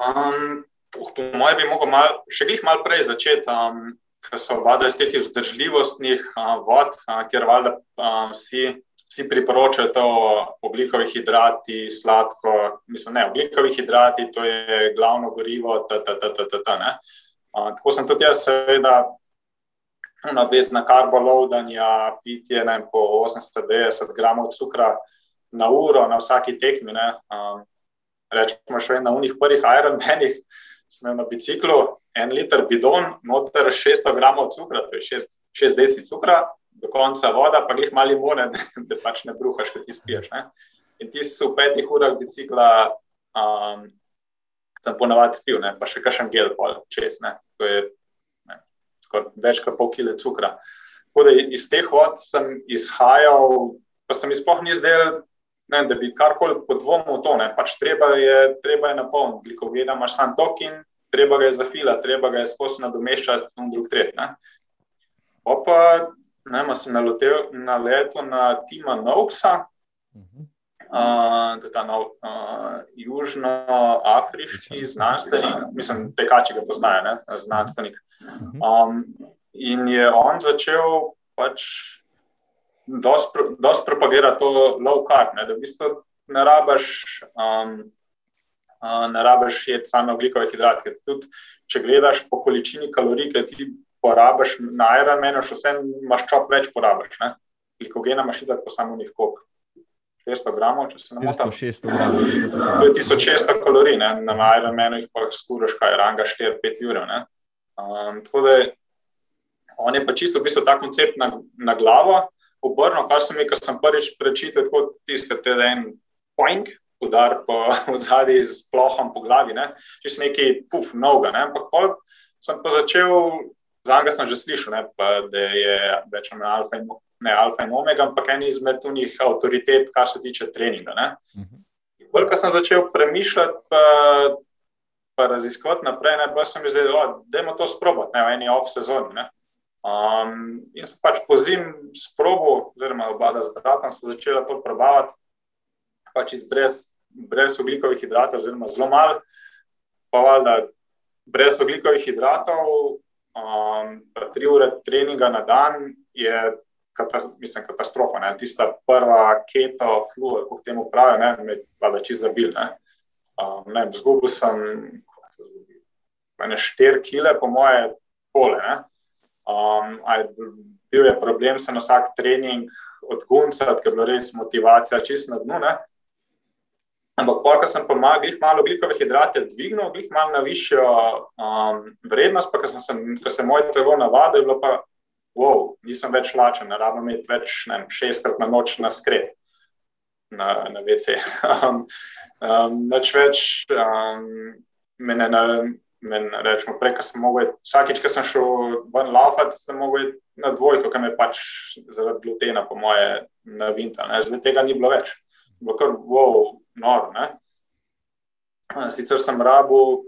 Um, po mojem, bi lahko mal, še jih malo prej začeti, um, ker so oba iz teh vzdržljivostnih uh, vod, uh, kjer valjda um, vsi, vsi priporočajo to oglikovi hidrati, sladko. Mislim, ne, oglikovi hidrati, to je glavno gorivo. Ta, ta, ta, ta, ta, ta, uh, tako sem tudi jaz, seveda, navezan na karbolovdanje, pitje ne, po 890 gramov cukra na uro na vsaki tekmi. Ne, um, rečemo še na unih prvih Ironmanih, smo na biciklu, en liter bidon, noter 600 gramov cukra, to je 6, 6 deci cukra, do konca voda, pa jih mali more, da, da pač ne bruhaš, ko ti spiješ. Ne? In ti si v petih urah bicikla, um, sem ponavadi spil, ne? pa še kakšen gel pol čez, ne? to je ne, več kot pol kile cukra. Tako da iz teh vod sem izhajal, pa sem izpoh ni zdel ne, da bi karkoli podvomil v to. Pač treba je, je napolniti, glikogena imaš sam tok in treba ga je zafilati, treba ga je skozi nadomeščati in drug tret. Ne. Pa, ne, sem naletel na leto na Tima Noxa, uh, ta nov, uh, južnoafriški znanstvenik, mislim, tekači ga poznajo, ne, znanstvenik. Um, in je on začel pač dosti propagirati to low carb, ne, da v bistvu ne rabiš. Um, Ne rabiš jedeti samo oglikove hidratke. Tudi, če gledaš po količini kalorij, ki ti porabiš na Ironmanu, še vse maščob več porabiš. Glikogena imaš tako samo njih koliko. 600 gramov, če se ne motim. 600 gramov. To je 1600 kalorij, ne? na Ironmanu jih pa skuraš kaj, ranga 4-5 ur. Um, tako da on je pa čisto v bistvu ta koncept na, na glavo obrnil, kar sem rekel, sem prvič prečital, tako tiskate en poing. Udar po zadnji z plohom po glavi, če si neki puf, noga. Ne? Ampak sem pa začel Za njega sem že slišal, ne, pa, da je več ali manj alfa, ne alfa in omega, ampak en izmed njih avtoritet, kar se tiče treninga. Bolj, ko sem začel premišljati, pa, pa raziskovati naprej, ne, pa sem izvedel, da je to sprobati, ne v eni off sezoni. Um, in sem pač po zim sprobil, oziroma oba z bratom, so začela to probavati, pač brez, brez oglikovih hidratov, oziroma zelo malo, pa valjda brez oglikovih hidratov um, tri ure treninga na dan je katas, mislim, katastrofa. Ne? Tista prva keto, flu, kako temu pravijo, ne me je čisto zabil. Um, zgubil sem ne, štiri kile, po moje, pole. Um, bil je problem, se na vsak trening odguncati, ker je bila res motivacija čist na dnu. Ne? Ampak, ko sem pomagal, jih malo oglikove hidrate dvignil, jih malo na višjo um, vrednost, pa ko sem, se moj telo navadil, je bilo pa, wow, nisem več lačen, ne rabim imeti več ne, šestkrat na noč na skret, na, na WC. um, um, več um, mene, na, mene rečemo, prej, ko sem mogel, vsakič, ko sem šel ven laufati, sem mogel na dvojko, ker me pač zaradi glutena, po moje, navinta. Zdaj tega ni bilo več. Bilo kar, wow, noro. Ne? Sicer sem rabil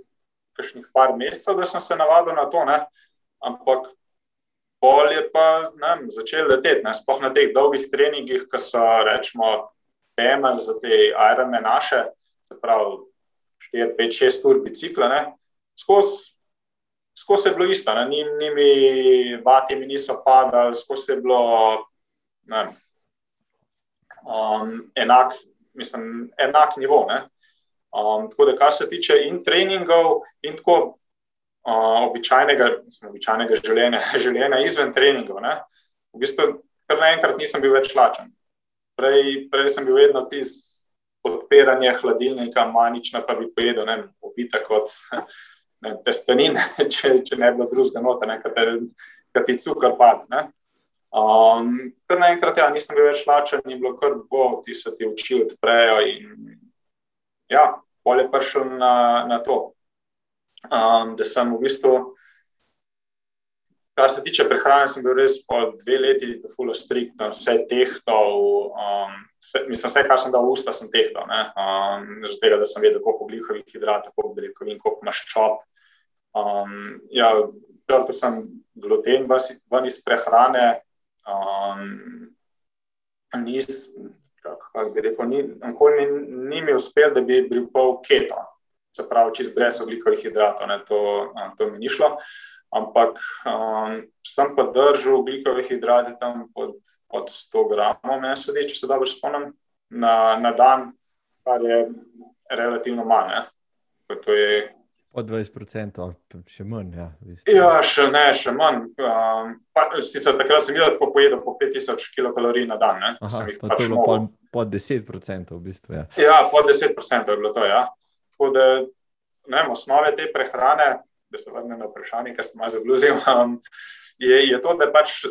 kakšnih par mesecev, da sem se navadil na to, ne? ampak pol je pa ne, začel leteti. Sploh na teh dolgih treningih, ki so rečemo temelj za te aerome naše, se pravi 4, 5, 6 ur bicikla, skozi. Skozi je bilo isto, ni, ni mi, vati mi niso padali, skozi je bilo ne, um, enak, mislim, enak nivo. Um, tako da, kar se tiče in treningov, in tako uh, običajnega, mislim, običajnega življenja, življenja izven treningov, ne? v bistvu, kar naenkrat nisem bil več lačen. Prej, prej sem bil vedno tisti. Odpiranje hladilnika, manično pa bi pojedel, ne vem, kot ne, testenin, če, če ne bi bilo drugega nota, kaj ti cukor pade. Um, kar naenkrat, ja, nisem bil več lačen, ni bilo kar bo, ti so ti oči odprejo. In, ja, bolje prišel na, na to, um, da sem v bistvu, kar se tiče prehrane, sem bil res po dve leti, da fulo strikt, vse tehtal. Um, mislim, vse, kar sem dal v usta, sem tehtal. Um, Zaradi tega, da sem vedel, koliko glihovih hidratov, koliko beljakovin, koliko maščob. Um, ja, Črtal sem gluten ven iz prehrane, Um, nis, kako bi rekel, ni, ni, ni mi uspel, da bi bil pol keto, se pravi, čez brez oglikovih hidratov, ne, to, to mi ni šlo. Ampak um, sem pa držal oglikove hidrate tam pod, pod 100 gramov, meni se di, če se dobro spomnim, na, na dan, kar je relativno manj. Je Od 20%, še manj. Ja, ja še ne, še manj. Um, pa, sicer takrat sem videl, da pojedem po 5000 kilokalorij na dan. Aha, pa pač to pod, pod 10%. V bistvu, ja. ja, pod 10% je bilo to. Ja. Tako da ne, osnove te prehrane, da se vrnem na vprašanje, ki sem ga zabluzil, um, je, je to, da pač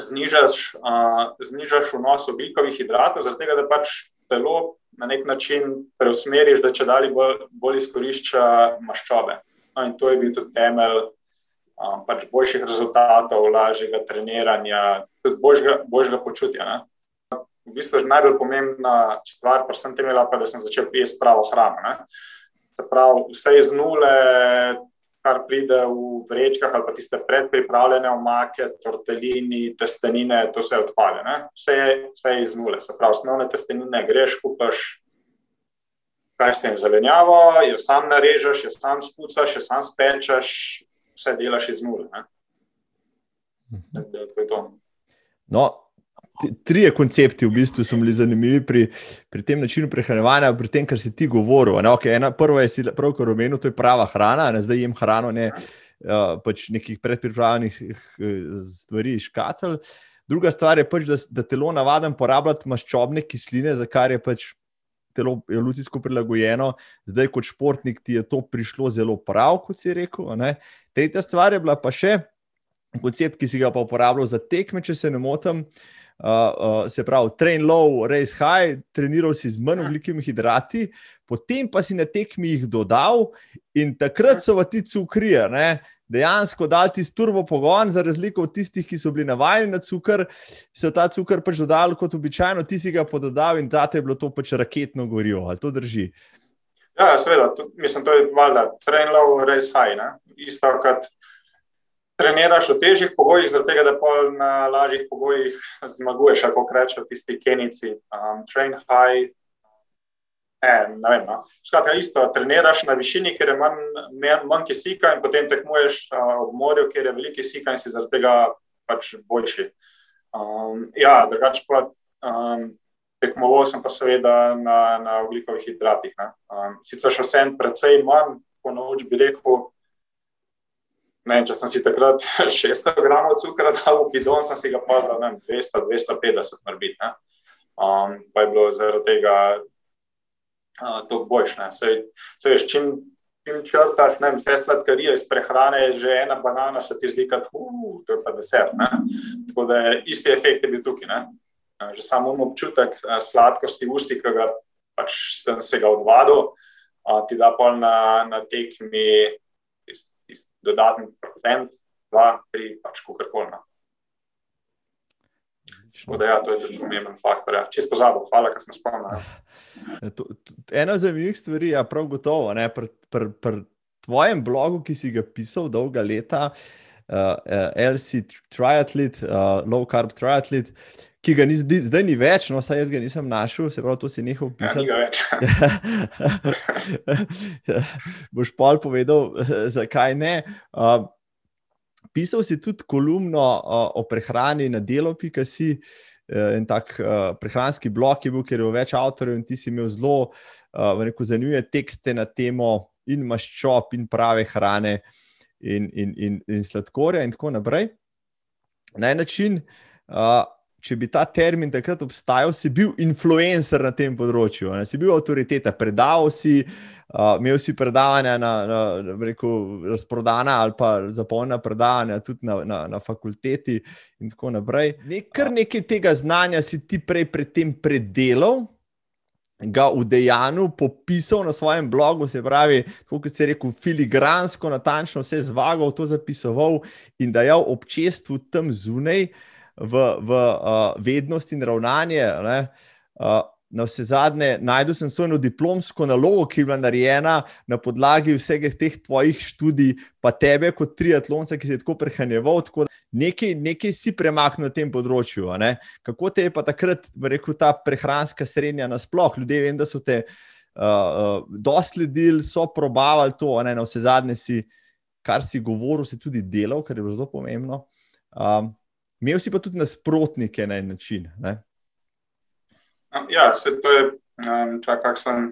znižaš, uh, znižaš vnos oglikovih hidratov, zato da pač telo na nek način preusmeriš, da če dalje bolj, bolj izkorišča maščobe. No, in to je bil tudi temelj um, pač boljših rezultatov, lažjega treniranja, tudi boljšega, boljšega počutja. Ne? v bistvu najbolj pomembna stvar, pa sem temela, pa da sem začel jesti pravo hrano. Ne? Se pravi, vse iz nule, kar pride v vrečkah, ali pa tiste predpripravljene omake, tortelini, testenine, to vse odpade. Vse, vse iz nule. Se pravi, osnovne testenine greš, kupaš, kaj se jim zelenjavo, jo sam narežeš, jo sam spucaš, jo sam spečeš, vse delaš iz nule. Da, to je to. No, Trije koncepti v bistvu so bili zanimivi pri, pri tem načinu prehranevanja, pri tem, kar si ti govoril. Okay, ena, prva je, pravkar omenil, to je prava hrana, ne zdaj jem hrano, ne uh, pač nekih predpripravljenih eh, stvari iz škatl. Druga stvar je pač, da, da telo navaden porabljati maščobne kisline, za kar je pač telo evolucijsko prilagojeno. Zdaj, kot športnik, ti je to prišlo zelo prav, kot si rekel. Ne. Tretja stvar je bila pa še koncept, ki si ga pa uporabljal za tekme, če se ne motim. Uh, uh, se pravi, train low, race high, treniral si z manj ugljikimi hidrati, potem pa si na tekmi jih dodal in takrat so v ti cukri. Dejansko dal ti turbo pogon, za razliko od tistih, ki so bili navajeni na cukor, so ta cukor pač dodali kot običajno, ti si ga pododal in da te je bilo to pač raketno gorivo. Ali to drži? Ja, seveda, to, mislim, to je valjda, train low, race high. Ne? Isto kot treniraš v težjih pogojih, zato da na lažjih pogojih zmaguješ, kako rečejo tisti kenici. Um, train high. E, ne vem. No. Skratka, isto, treniraš na višini, ker je manj, manj kisika, in potem tekmuješ uh, ob morju, kjer je veliko kisika in si zaradi tega pač boljši. Um, ja, drugače pa um, tekmoval sem pa seveda na, na oglikovih hidratih. Um, sicer še vsem precej manj, po noč bi rekel, Ne, če sem si takrat 600 gramov cukra dal v bidon, sem si ga pa dal 200-250 mrbit. Um, pa je bilo zaradi tega uh, to boljš. Se, se veš, čim, čim črtaš ne, vse sladkarije iz prehrane, že ena banana se ti zdi, da uh, je pa desert. Ne? Tako da je isti efekt je bil tukaj. Ne? Že samo občutek sladkosti v ustih, ki ga pač sem se ga odvadil, uh, ti da pol na, na tekmi dodatni procent, dva, tri, pač kako koli. No. Ja, to je tudi pomemben faktor. Ja. Če si pozabil, hvala, da smo spomnili. Ena zanimivih stvari ja, prav gotovo. Pri pr, pr tvojem blogu, ki si ga pisal dolga leta, uh, uh, LC Triathlete, uh, Low Carb Triathlete, ki ga ni, zdaj ni več, no, saj jaz ga nisem našel, se pravi, to si nehal pisati. Ja, boš pa povedal, zakaj ne. Uh, pisal si tudi kolumno uh, o prehrani na delo.si. Uh, en tak uh, prehranski blok je bil, ker je bilo več avtorjev, in ti si imel zelo uh, zanimive tekste na temo in maščob, in prave hrane, in, in, in, in sladkorja, in tako naprej. Na en način, uh, če bi ta termin takrat obstajal, si bil influencer na tem področju, ne? si bil avtoriteta, predaval si, uh, imel si predavanja na, na, na rekel, razprodana ali pa zapolnjena predavanja tudi na, na, na fakulteti in tako naprej. Ne, kar nekaj tega znanja si ti prej predtem predelal. Ga v dejanju popisal na svojem blogu, se pravi, kot se je rekel, filigransko, natančno vse zvagal, to zapisoval in dajal občestvu tam zunaj, v, v uh, vednost in ravnanje. Uh, na vse zadnje, najdel sem svojo diplomsko nalogo, ki je bila narejena na podlagi vseh teh tvojih študij, pa tebe, kot triatlonca, ki si tako prehranjeval. Tako nekaj, nekaj si premaknil na tem področju. Kako te je pa takrat, rekel, ta prehranska srednja nasplošno? Ljudje vem, da so te uh, uh, dosledili, so probavali to, ne? na vse zadnje si, kar si govoril, si tudi delal, kar je bilo zelo pomembno. Um, imel si pa tudi nasprotnike na en način. Ne? Ja, se to je, čak, kak sem,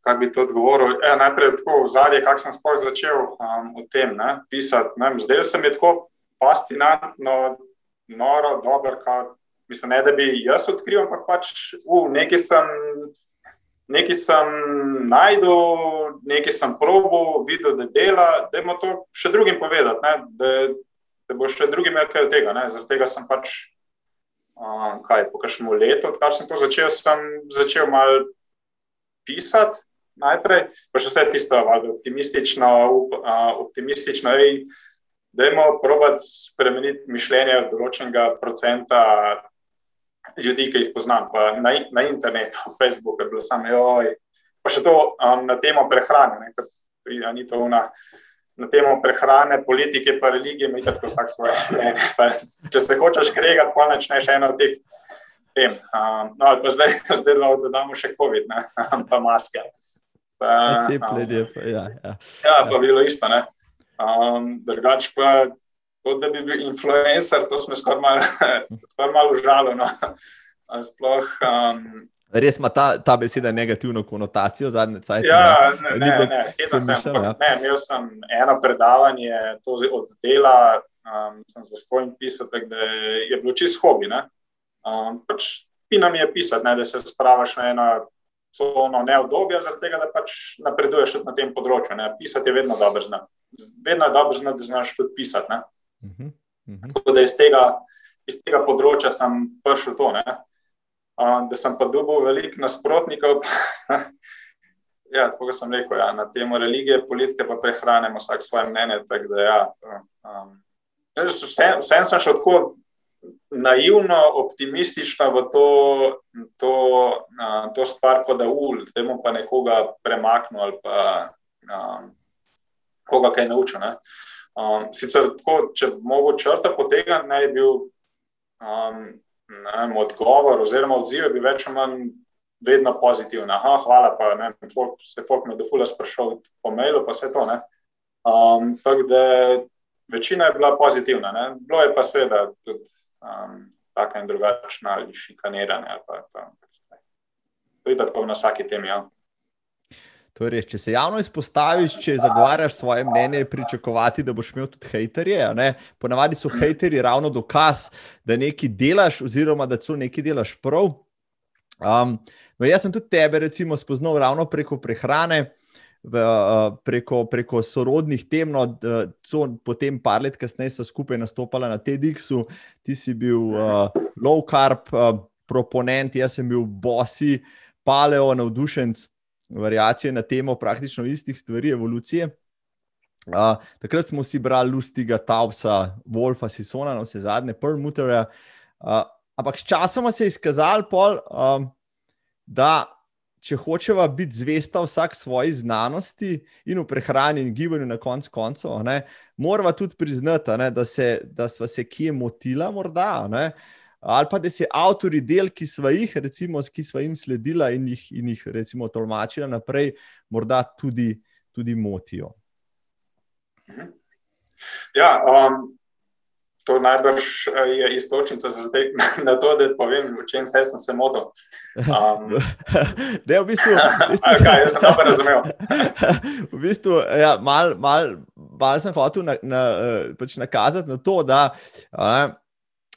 kak bi to odgovoril. E, najprej tako v zadnje, kak sem sploh začel um, o tem ne, pisati. Ne, zdaj se mi je tako fascinantno, noro, dobro, kot mislim, ne, da bi jaz odkril, ampak pač v neki sem. Nekaj sem najdel, nekaj sem probil, videl, da dela, da je to še drugim povedati, ne, da, da bo še drugi imel kaj od tega. Ne? Zaradi tega sem pač, uh, kaj, po kakšnem letu, odkar sem to začel, sem začel malo pisati najprej, pa še vse tisto, ali optimistično, uh, optimistično, ej, da imamo probat spremeniti mišljenje določenega procenta ljudi, ki jih poznam, pa na, na internetu, Facebooku, je bilo samo, joj, pa še to um, na temo prehrane, ne, ni to una. Na temo prehrane, politike, pa religije, mi tako vsak svoje mnenje. Če se hočeš kregati, pa nečeš eno od teh tem. Um, no, ali pa zdaj, zdaj da dodamo še COVID, ne? pa maske. Cepljenje. Um, ja, ja. ja, pa bilo isto. Um, Drugač pa, kot da bi bil influencer, to smo skoraj malo skor mal užalili. No? Sploh. Um, Res ima ta, ta beseda negativno konotacijo zadnje cajtke? Ja, ne, ne, ne, ne, sem, sem, ja. ne, imel sem eno predavanje od dela, um, sem za svojim pisal, da je bilo čisto hobi. Um, pač Pina mi je pisati, ne, da se spravaš na eno cono neodobja, zaradi tega, da pač napreduješ tudi na tem področju. Ne. Pisati je vedno dobro znati. Vedno je dobro znati, da znaš tudi pisati. Uh -huh, uh -huh. Tako da iz tega, iz tega področja sem prišel to. Ne. Um, da sem pa dobil veliko nasprotnikov. ja, tako sem rekel, ja, na temo religije, politike, pa prehrane, vsak svoje mnenje. Da, ja, um, Vsem vse sem šel tako naivno, optimistična v to, to, uh, to stvar, kot da ul, zdaj bom pa nekoga premaknil ali pa um, koga kaj naučil. Ne? Um, sicer, tako, če mogo črta potega, naj bi bil um, ne, odgovor oziroma odziv, bi več ali manj vedno pozitiven. Aha, hvala, pa ne, folk, se folk me dofula sprašal po mailu, pa vse to. Um, tako da večina je bila pozitivna. Ne? Bilo je pa seveda tudi um, tako in drugačno ali šikaniranje. Ali to je tako na vsaki temi. Ja. To je res. Če se javno izpostaviš, če zagovarjaš svoje mnenje, pričakovati, da boš imel tudi hejterje. Ponavadi so hejterji ravno dokaz, da nekaj delaš, oziroma da so nekaj delaš prav. Um, no, jaz sem tudi tebe, recimo, spoznal ravno preko prehrane preko, preko sorodnih tem. No, so potem par let kasneje so skupaj nastopali na TEDxu, ti si bil uh, low carb uh, proponent, jaz sem bil bosi, paleo, navdušenc, variacije na temo praktično istih stvari, evolucije. Uh, takrat smo si brali Lustiga, Taubsa, Wolfa, Sisona, no, vse zadnje, Permuterja. Uh, ampak sčasoma se je izkazalo, um, da če hočeva biti zvesta vsak svoji znanosti in v prehrani in gibanju na koncu koncev, moramo tudi priznati, ne, da, se, da smo se kje motila, morda, ne, ali pa da se avtori del, ki smo jih, recimo, ki smo jim sledila in jih, in jih recimo, tolmačila naprej, morda tudi, tudi motijo. Mhm. Ja, um, To najbrž eh, je istočnica za to, da povem, v čem se sem se motil. Um, ne, v bistvu. V bistvu kaj, jaz sem dobro razumel. v bistvu, ja, mal, mal, mal sem hotel na, na, eh, pač nakazati na to, da a,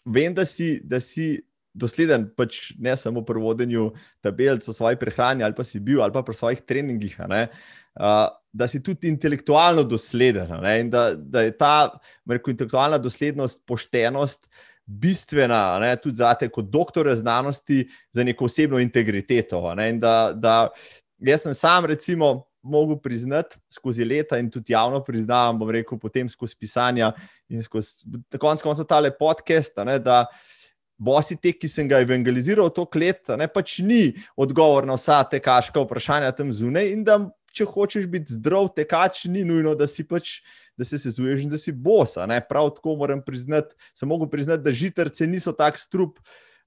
vem, da si. Da si Dosleden, pač ne samo pri vodenju tabelic o svoji prehrani, ali pa si bil, ali pa pri svojih treningih. Uh, da si tudi intelektualno dosleden ne, in da, da je ta rekel, intelektualna doslednost, poštenost bistvena ne, tudi za te, kot doktor znanosti, za neko osebno integriteto. Ne, da, da jaz sem sam, recimo, mogel priznati skozi leta in tudi javno priznavam, bom rekel, potem skozi pisanja in skozi konec koncev tale podcast. Ne, da, Bosi te, ki sem ga evangeliziral toliko let, ne, pač ni odgovor na vsa te kaška vprašanja tam zunaj, in da če hočeš biti zdrav, tekač, ni nujno, da si pač. Da se sezuješ in da si bosa. Ne? Prav tako moram priznati, sem mogel priznati, da žitarce niso tako strup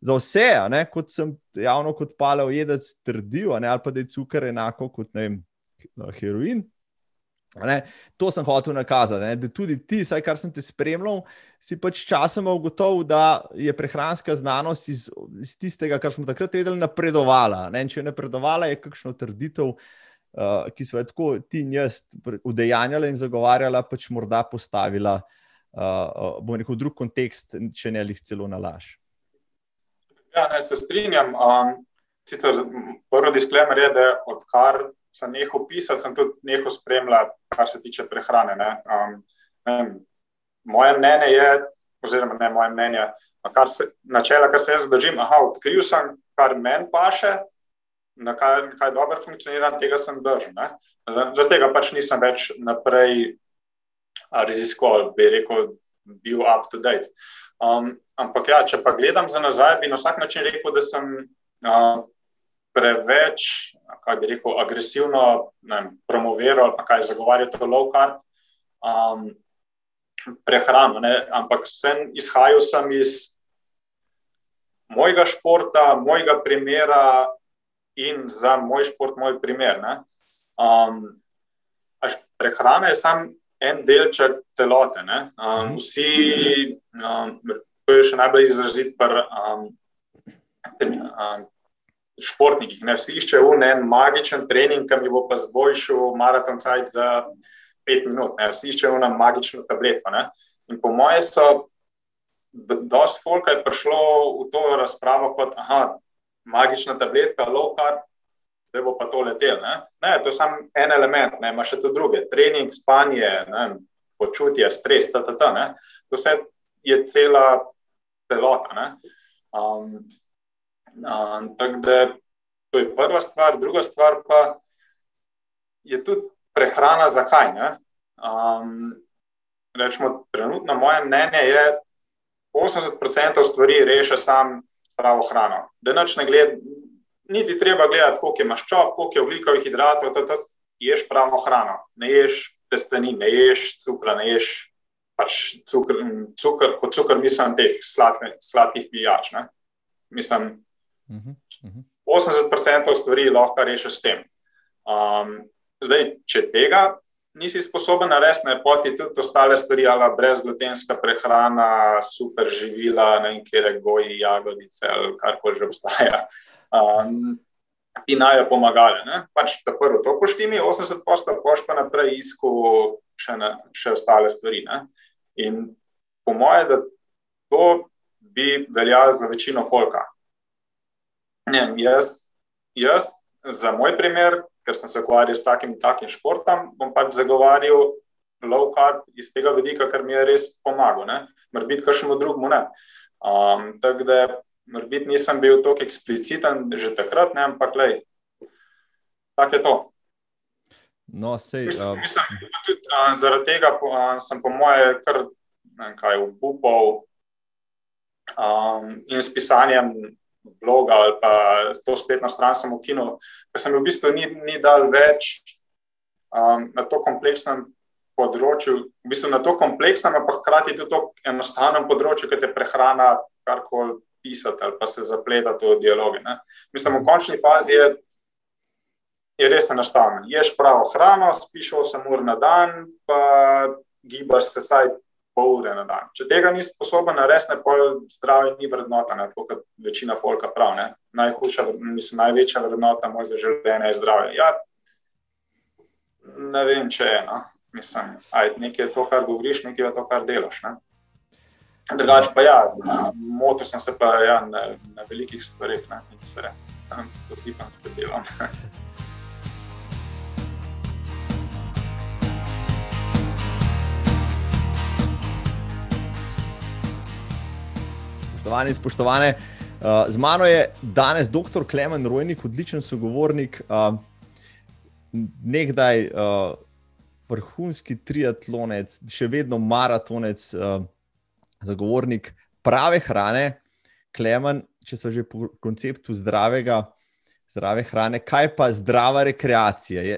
za vse, ne? kot sem javno kot paleo jedec trdil, ali pa da je cukor enako kot vem, heroin. Ne? To sem hotel nakazati, ne? da tudi ti, saj kar sem te spremljal, si pač časoma ugotovil, da je prehranska znanost iz, iz tistega, kar smo takrat vedeli, napredovala. Ne? Če je napredovala, je kakšno trditev. Eh, ki so jo tako ti in jaz udejanjali in zagovarjali, pač morda postavila, uh, bom rekel, drug kontekst, če ne jih celo nalaž. Ja, ne, se strinjam. Um, sicer prvi disklemer je, da odkar sem nehal pisati, sem tudi nehal spremljati, kar se tiče prehrane. Ne. Um, ne, moje mnenje je, oziroma ne moje mnenje, se, načela, kar se jaz držim, aha, odkril sem, kar meni paše, na kaj, kaj dobro funkcionira, tega sem držal. Zaradi tega pač nisem več naprej raziskoval. Bi rekel, bil up to date. Um, ampak ja, če pa gledam za nazaj, bi na vsak način rekel, da sem uh, preveč, kaj bi rekel, agresivno vem, promoviral ali kaj zagovarjal to low carb um, prehrano. Ne? Ampak sem izhajal sem iz mojega športa, mojega primera in za moj šport, moj primer. Um, prehrana je samo en delček celote. Um, vsi, um, to je še najbolj izrazit pri um, um, športnikih. Ne? Vsi iščejo en magičen trening, ki mi bo pa zboljšal maraton cajt za pet minut. Ne? Vsi iščejo eno magično tabletko. Ne? In po mojem, so dosti folka je prišlo v to razpravo kot aha, magična tabletka, low carb, da bo pa to letel. Ne? ne, to je samo en element, ne, ima še to druge, trening, spanje, ne, počutje, stres, ta, ta, ta, ne. to vse je cela celota. Um, um, tako da to je prva stvar, druga stvar pa je tudi prehrana, zakaj. Um, rečemo, trenutno moje mnenje je, 80% stvari reši sam pravo hrano. Da noč ne gled, niti treba gledati, koliko je maščob, koliko je oglikovih hidratov, da ješ pravo hrano. Ne ješ testenin, ne ješ cukra, ne ješ pač cukr, cukr, kot cukr, mislim, teh sladkih pijač. Ne? Mislim, uh -huh. 80% stvari lahko reši s tem. Um, zdaj, če tega nisi sposoben narediti, ne poti tudi ostale stvari, ali brezglutenska prehrana, super živila, ne vem, kje je goji, jagodice ali karkoli že obstaja. Um, In naj jo pomagali. Pač, da prvo to poštimi, 80 posto pošt pa naprej isku še, ne, še ostale stvari. Ne? In po moje, da to bi veljalo za večino folka. Ne, jaz, jaz, za moj primer, ker sem se ukvarjal s takim, takim športom, bom pač zagovarjal low carb iz tega vidika, ker mi je res pomagal. Mora biti kakšnemu drugemu. Um, tako da, mora biti, nisem bil tako ekspliciten že takrat, ne? ampak le, tako je to. No, sej, mislim, uh... mislim, tudi, uh, zaradi tega uh, sem, po moje, kar nekaj upal um, in s pisanjem bloga ali pa to spletno stran sem ukinil, ker sem v bistvu ni, ni dal več um, na to kompleksnem področju, v bistvu na to kompleksnem, pa hkrati tudi to enostavnem področju, ki te prehrana karkoli pisati ali pa se zapletati v dialoge. Ne. Mislim, v končni fazi je, je res enostavno. Ješ pravo hrano, spiš 8 ur na dan, pa gibaš se vsaj pol ure na dan. Če tega nisi sposoben narediti, pol zdravje ni vrednota, ne, tako kot večina folka pravi. Najhujša, mislim, največja vrednota mojega življenja je zdravje. Ja, ne vem, če je. No. Mislim, aj, nekaj je to, kar govoriš, nekaj je to, kar delaš. Ne. Drugač pa ja, motil sem se pa ja, na, na velikih stvareh in se tam posipam s petelom. Spoštovane, uh, z mano je danes dr. Klemen Rojnik, odličen sogovornik, uh, nekdaj uh, vrhunski triatlonec, še vedno maratonec, zagovornik prave hrane. Klemen, če so že po konceptu zdravega, zdrave hrane, kaj pa zdrava rekreacija? Je,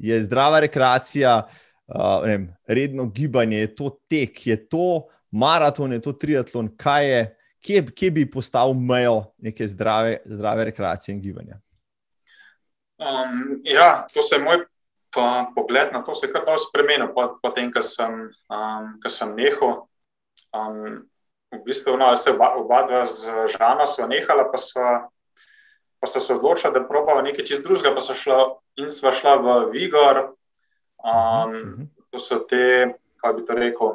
je zdrava rekreacija, uh, vem, redno gibanje, je to tek, je to maraton, je to triatlon, kaj je? Kje, kje bi postavil mejo neke zdrave, zdrave rekreacije in gibanja? Um, ja, to se je moj pa, pogled na to, se je kar dosti spremenil, potem, ko sem, um, sem nehal. Um, v bistvu, no, se oba, oba dva z Žana sva nehala, pa sva, pa sva se odločila, da probava nekaj čist drugega, pa sva šla in sva šla v Vigor. Um, uh -huh. To so te, kaj bi to rekel,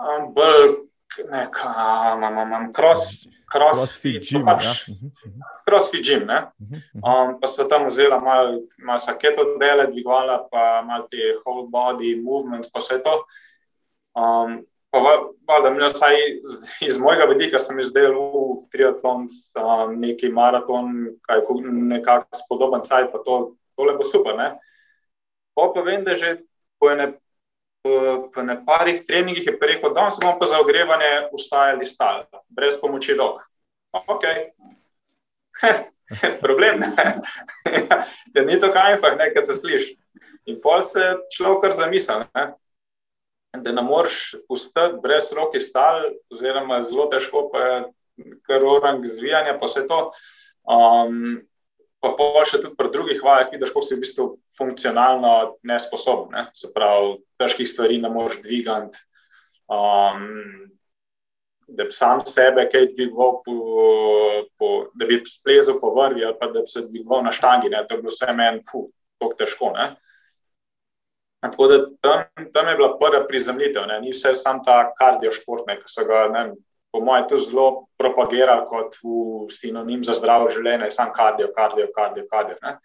um, bolj nek um, cross, crossfit gym. Pač, ja. Mhm, mhm. Crossfit gym. Mhm, um, pa so tam vzela malo mal saketo dele, dvigovala pa malo te whole body movements, pa vse to. Um, pa valjda, vsaj iz mojega vidika sem izdelal triatlon, um, neki maraton, kaj nekako spodoben cajt, pa to, tole bo super. Ne? Pa pa vem, da že po ene po neparih treningih je rekel, da smo pa za ogrevanje ustajali stali, brez pomoči rok. Ok. Problem je, da ni to kajfah, nekaj se sliši. In pol se človek kar zamisel, ne? da ne moreš ustati brez roke stal, oziroma zelo težko pa je kar orang zvijanja, pa vse to. Um, pa pa še tudi pri drugih vajah vidiš, kako si v bistvu funkcionalno nesposoben. Ne? Se pravi, težkih stvari ne moreš dvigati. Um, da bi sam sebe kaj dvigoval, po, po, da bi splezel po vrvi ali pa da bi se dvigoval na štangi. Ne? To je bilo vse meni, fu, tako težko. Ne? Tako da tam, tam je bila prva prizemljitev, ne? ni vse samo ta kardiošport, ki so ga ne, po mojem, to zelo propagira kot sinonim za zdravo življenje, samo kardio, kardio, kardio. kardio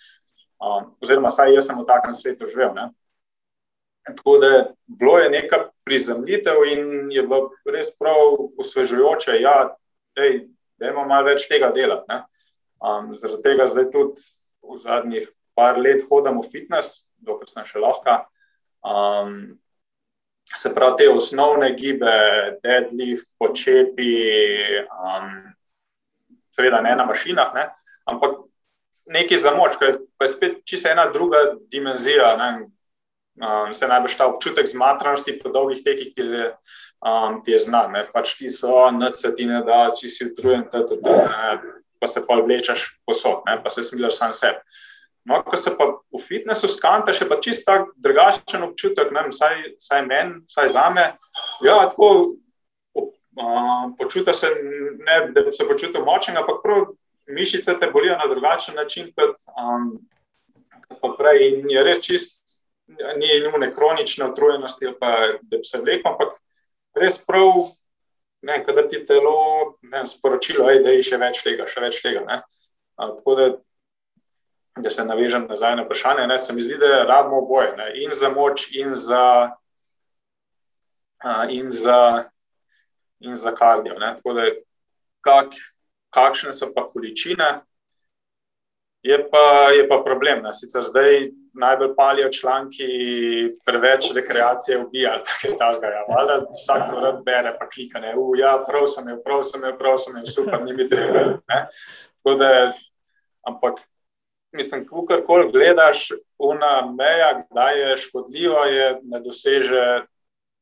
um, oziroma, saj jaz sem v takem svetu živel. Ne? Tako da bilo je neka prizemljitev in je bilo res prav osvežujoče, ja, da imamo malo več tega delati. Um, zaradi tega zdaj tudi v zadnjih par let hodim v fitness, dokler sem še lahko. Um, se pravi, te osnovne gibe, deadlift, počepi, um, seveda ne na mašinah, ne, ampak neki za moč, ker je spet čisto ena druga dimenzija. Ne, um, se najbolj ta občutek zmatranosti po dolgih tekih, ki je, um, ti je znan. Ne, pač ti so, noč ti ne da, če si utrujen, pa se pa vlečeš posod, ne, pa se smilaš sam sebi. No, ko se pa v fitnessu skanta, še pa čisto tak drugačen občutek, ne, vsaj, vsaj meni, vsaj za me. Ja, tako uh, počutim se, ne, da bi se počutil močen, ampak prav mišice te bolijo na drugačen način kot um, prej. In je res čist, ni nujne kronične utrujenosti, pa, da bi se vlekel, ampak res prav, ne, kadar ti telo ne, sporočilo, ej, da je še več tega, še več tega. Ne. Uh, tako da da se navežem nazaj na vprašanje. Ne, se mi zdi, da rabimo oboje, ne, in za moč, in za, uh, in za, in za kardio. Ne, tako da, kak, kakšne so pa količine, je pa, je pa problem. Ne. Sicer zdaj najbolj palijo članki, preveč rekreacije ubija, tako je ta zgaja. Valjda vsak to rad bere, pa klika, ne, uh, ja, prav sem je, prav sem je, prav sem je, super, ni mi treba. Ne. Tako da, ampak mislim, kar koli gledaš, una meja, kdaj je škodljivo, je ne doseže,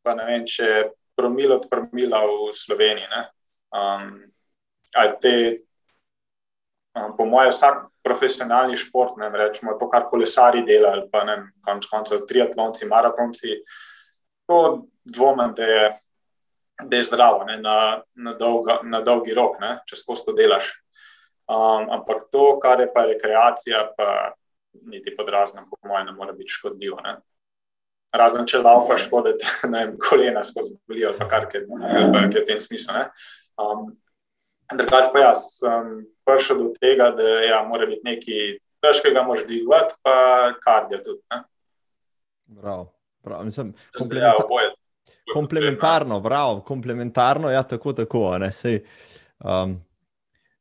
pa ne vem, če promil od promila v Sloveniji. Um, te, um, po mojem, vsak profesionalni šport, ne rečemo, to, kar kolesari delajo, ali pa ne, konč koncev, triatlonci, maratonci, to dvomem, da je. Da je zdravo, ne, na, na, dolga, na dolgi rok, ne, če skozi to delaš. Um, ampak to, kar je pa rekreacija, pa niti podrazno, po mojem, ne more biti škodljivo. Ne? Razen če laufaš, škodite, ne vem, kolena skozi bolijo, pa kar je, je v tem smislu. Um, Drugač pa jaz sem prišel do tega, da ja, mora biti nekaj težkega, mož dvigovati, pa kardio tudi. Ne? Prav, prav. Mislim, komplementar ja, komplementarno, bravo, komplementarno, ja, tako, tako. Sej, um,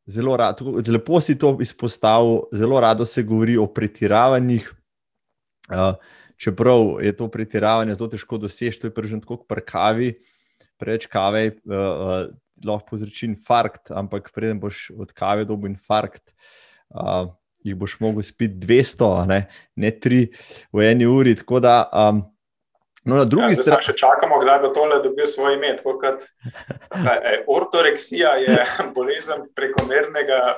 zelo rado, lepo si to izpostavil, zelo rado se govori o pretiravanjih. Čeprav je to pretiravanje zelo težko doseči, to je prej tako kot pri kavi, preveč kave, uh, lahko povzroči infarkt, ampak preden boš od kave dobil infarkt. Uh, Jih boš mogel spiti 200, ne, ne 3 v eni uri. Tako da um, No, na drugi ja, strani še čakamo, kdaj bo tole dobil svoj ime. Ortoreksija je bolezen prekomernega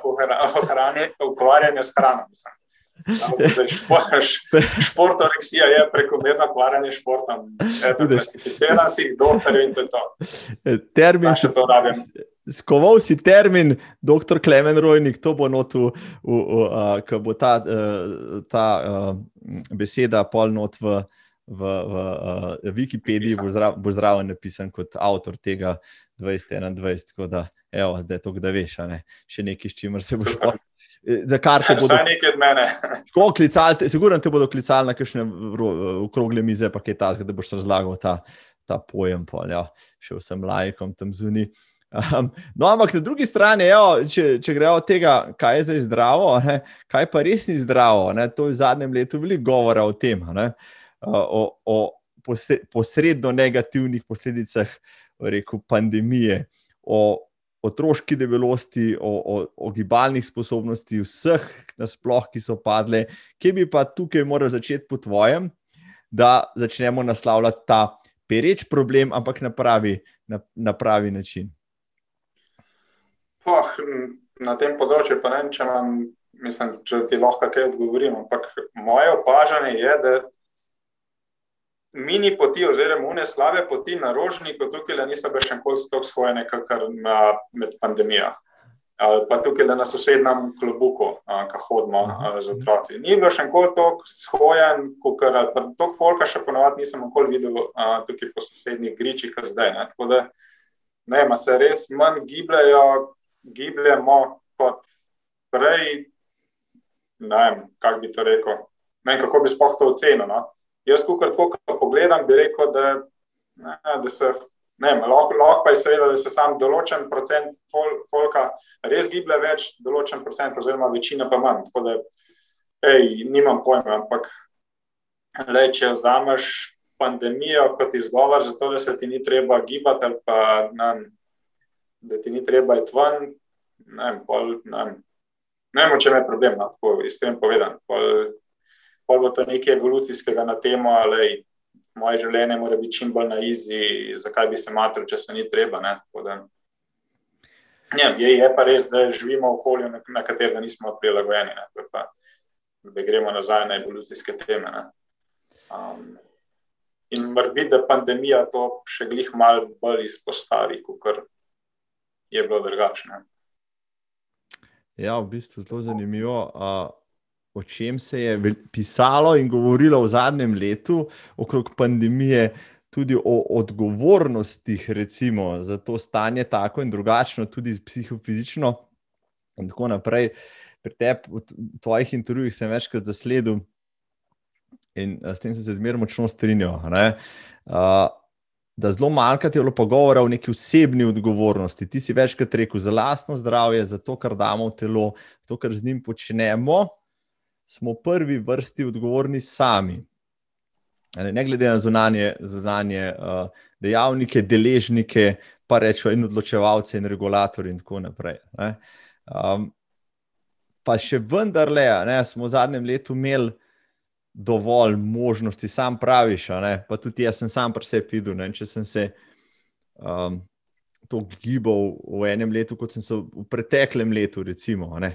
ukvarjanja s hrano. Športoreksija je prekomerno ukvarjanje s športom. Klasificira si jih, doktor, in to je to. E, termin še to rabim. Skoval si termin, doktor Klemen Rojnik, to bo notu, ko bo ta, e, ta uh, beseda polnot v v, v uh, Wikipediji, bo, zra, bo zraven napisan kot avtor tega 2021. Tako da, evo, da je to, da veš, ne? še nekaj, s čimer se boš pa. Eh, za kar te bodo nekaj od mene. Tako klicali, sigurno te bodo klicali na kakšne okrogle mize, pa kaj ta, da boš razlagal ta, ta pojem. Pol, ja. Še vsem lajkom tam zunaj. Um, no, ampak na drugi strani, jo, če, če grejo od tega, kaj je zdaj zdravo, ne, kaj pa res ni zdravo. Ne, to je v zadnjem letu veliko govora o tem. Ne. Uh, o, o posredno negativnih posledicah rekel, pandemije, o otroški debelosti, o, o, o gibalnih sposobnostih, vseh nasploh, ki so padle, kje bi pa tukaj morali začeti po tvojem, da začnemo naslavljati ta pereč problem, ampak na pravi, na, na pravi način. Oh, na tem področju pa ne vem, če, vam, mislim, če ti lahko kaj odgovorim. Ampak moje opažanje je, da mini poti, oziroma une slabe poti na rožniku, tukaj le niso več še enkoli tako shojene, kot med pandemijo. Ali pa tukaj le na sosednjem klobuku, ki hodimo z otroci. Ni bilo še enkoli tako shojen, kot je to, folka še ponovadi nisem nikoli videl tukaj po sosednjih gričih, kot zdaj. Ne? Tako da ne, se res manj gibljajo, gibljemo kot prej. Ne vem, kako bi to rekel. Ne vem, kako bi sploh to ocenil. No? Jaz, ko tako pogledam, bi rekel, da, ne, da se. Ne, lahko, lahko pa je seveda, da se sam določen procent fol, folka res giblje več, določen procent, oziroma večina pa manj. Tako da, ej, nimam pojma, ampak le, če vzameš pandemijo kot izgovor za to, da se ti ni treba gibati, ali pa ne, da ti ni treba iti ven, ne vem, pol, ne vem, ne vem, če me je problem, no, tako iskreno povedan. Pol, bo to nekaj evolucijskega na temo, ali moje življenje mora biti čim bolj na izi, zakaj bi se matril, če se ni treba. Da, ne, je, je pa res, da živimo v okolju, na, na katerega nismo prilagojeni, pa, da gremo nazaj na evolucijske teme. Um, in morda, da pandemija to še glih malo bolj izpostavi, kot je bilo drugačne. Ja, v bistvu zelo zanimivo. Uh, o čem se je pisalo in govorilo v zadnjem letu, okrog pandemije, tudi o odgovornostih, recimo, za to stanje, tako in drugačno, tudi psihofizično. In tako naprej. Pri tebi, v tvojih intervjujih, sem večkrat zasledil in s tem sem se zmerno močno strinjal. Uh, da zelo malo je bilo pogovora o neki osebni odgovornosti. Ti si večkrat rekel za lastno zdravje, za to, kar damo v telo, to, kar z njim počnemo smo v prvi vrsti odgovorni sami. Ne glede na zunanje, zunanje uh, dejavnike, deležnike, pa rečemo, in odločevalce, in regulatorje, in tako naprej. Um, pa še vendarle, ne, smo v zadnjem letu imeli dovolj možnosti, sam praviš, pa tudi jaz sem sam pri sebi videl. Ne, če sem se um, tako gibal v enem letu, kot sem se v preteklem letu, recimo, ne,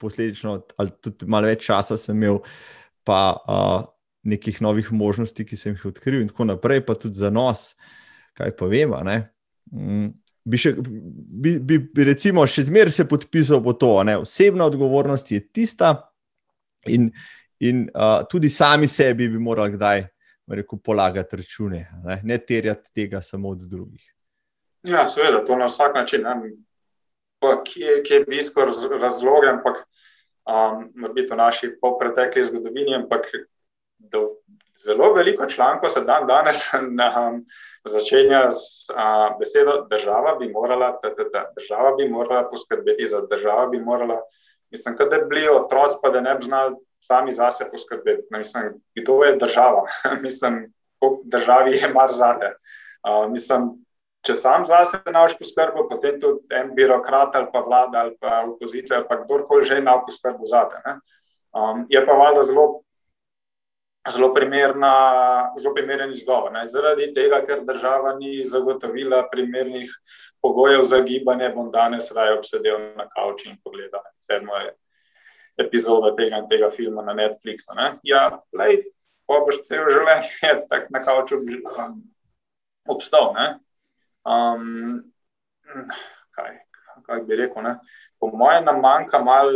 posledično, ali tudi malo več časa sem imel, pa uh, nekih novih možnosti, ki sem jih odkril, in tako naprej, pa tudi za nos, kaj pa vemo. Mm, bi, še, bi, bi, bi recimo še zmeraj se podpisal po to, da osebna odgovornost je tista, in, in uh, tudi sami sebi bi morali kdaj rekel, polagati račune, ne, ne terjati tega samo od drugih. Ja, seveda, to na vsak način. Kje, kje je bistvo razloga, ampak um, v naši pretekli zgodovini, ampak do, zelo veliko člankov se dan danes um, začenja z uh, besedo država bi morala, tata, država bi morala poskrbeti za državo, bi morala, mislim, da bi bili otroci, pa da ne bi znali sami zase poskrbeti. Ne, mislim, kdo je država? mislim, koliko državi je mar zate. Uh, mislim, če sam zase naš poskrbo, potem tudi en birokrat ali pa vlada ali pa opozicija ali pa kdorkoli že ima poskrbo zate. Um, je pa valjda zelo, zelo, primerna, zelo primeren izgovor. Ne? Zaradi tega, ker država ni zagotovila primernih pogojev za gibanje, bom danes raje obsedel na kavču in pogledal sedmo epizodo tega in tega filma na Netflixu. Ne? Ja, lej, pa boš cel življenje tako na kavču obstal. Ne? Um, kaj, kaj bi rekel? Ne? Po mojem, nam manjka malo,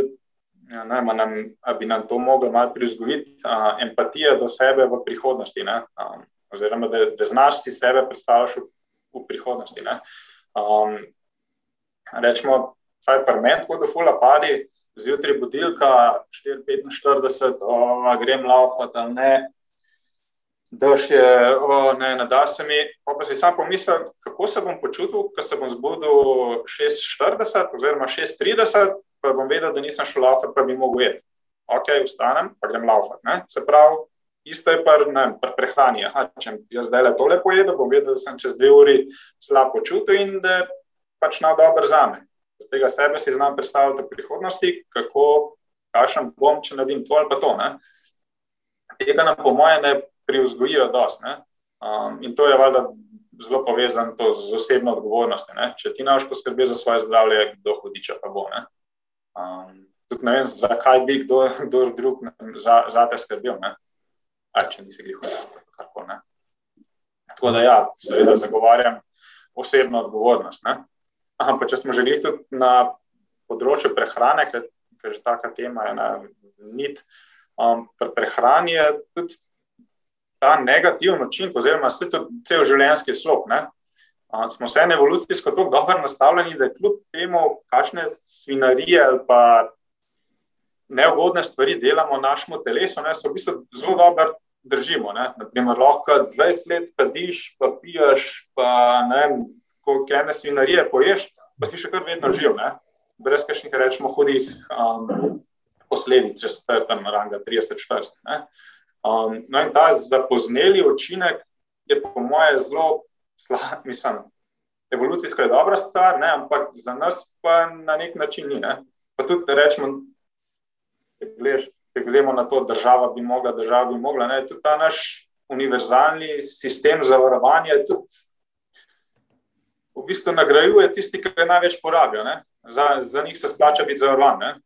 ja, da bi nam to moglo malo prizgoditi, uh, empatija do sebe v prihodnosti. Um, oziroma, da, da znaš si sebe predstavljati v, v prihodnosti. Um, rečemo, vsaj pri meni, tako da fula padi. Zjutraj budilka 4:45, grem laufati ali ne, da še ne, ne da se mi. Pa, si sam pomislil, kako se bom počutil, ko se bom zbudil 6:40 oziroma 6:30, pa bom vedel, da nisem šel laufati, pa bi mogel jeti. Ok, vstanem, pa grem laufati. Se pravi, isto je pri prehrani. Aha, če jaz zdaj le tole pojedem, bom vedel, da sem čez dve uri slabo počutil in da je pač na dobro za me. Od tega sebe si znam predstavljati v prihodnosti, kako, kakšen bom, če naredim to ali pa to. Ne? Tega nam, po mojem, privzgojijo dosti. Um, in to je valjda zelo povezano z osebno odgovornostjo. Če ti naš poskrbi za svoje zdravje, kdo hudiča pa bo. Ne? Um, tudi ne vem, zakaj bi kdo, kdo drug za, za te skrbel, A, če nisi greh hodil. Tako da, ja, seveda, zagovarjam osebno odgovornost. Ne? Ampak, če smo že tudi na področju prehrane, ker je že taka tema, ena nit, um, pri prehrani je tudi ta negativen učinek, oziroma vse to cel življenjski slog. Ne? Smo se evolucijsko tako dobro nastavljeni, da kljub temu, kakšne svinarije ali pa neugodne stvari delamo našemu telesu, ne, so v bistvu zelo dobro držimo. Naprimer, lahko 20 let kadiš, pa piješ, pa ne vem, koliko ene svinarije poješ, pa si še kar vedno živ, ne? brez kakšnih, rečemo, hudih um, posledic, če ste tam ranga 30-40. Um, no, in ta zapozneli učinek je, po moje, zelo slab, mislim. Evolucijsko je dobra stvar, ne, ampak za nas pa na nek način ni. Ne. Pa tudi, rečemo, če gledamo na to, država bi mogla, država bi mogla. Ne, tudi ta naš univerzalni sistem zavarovanja tudi v bistvu nagrajuje tisti, ki največ porabijo. Za, za njih se splača biti zavarovan.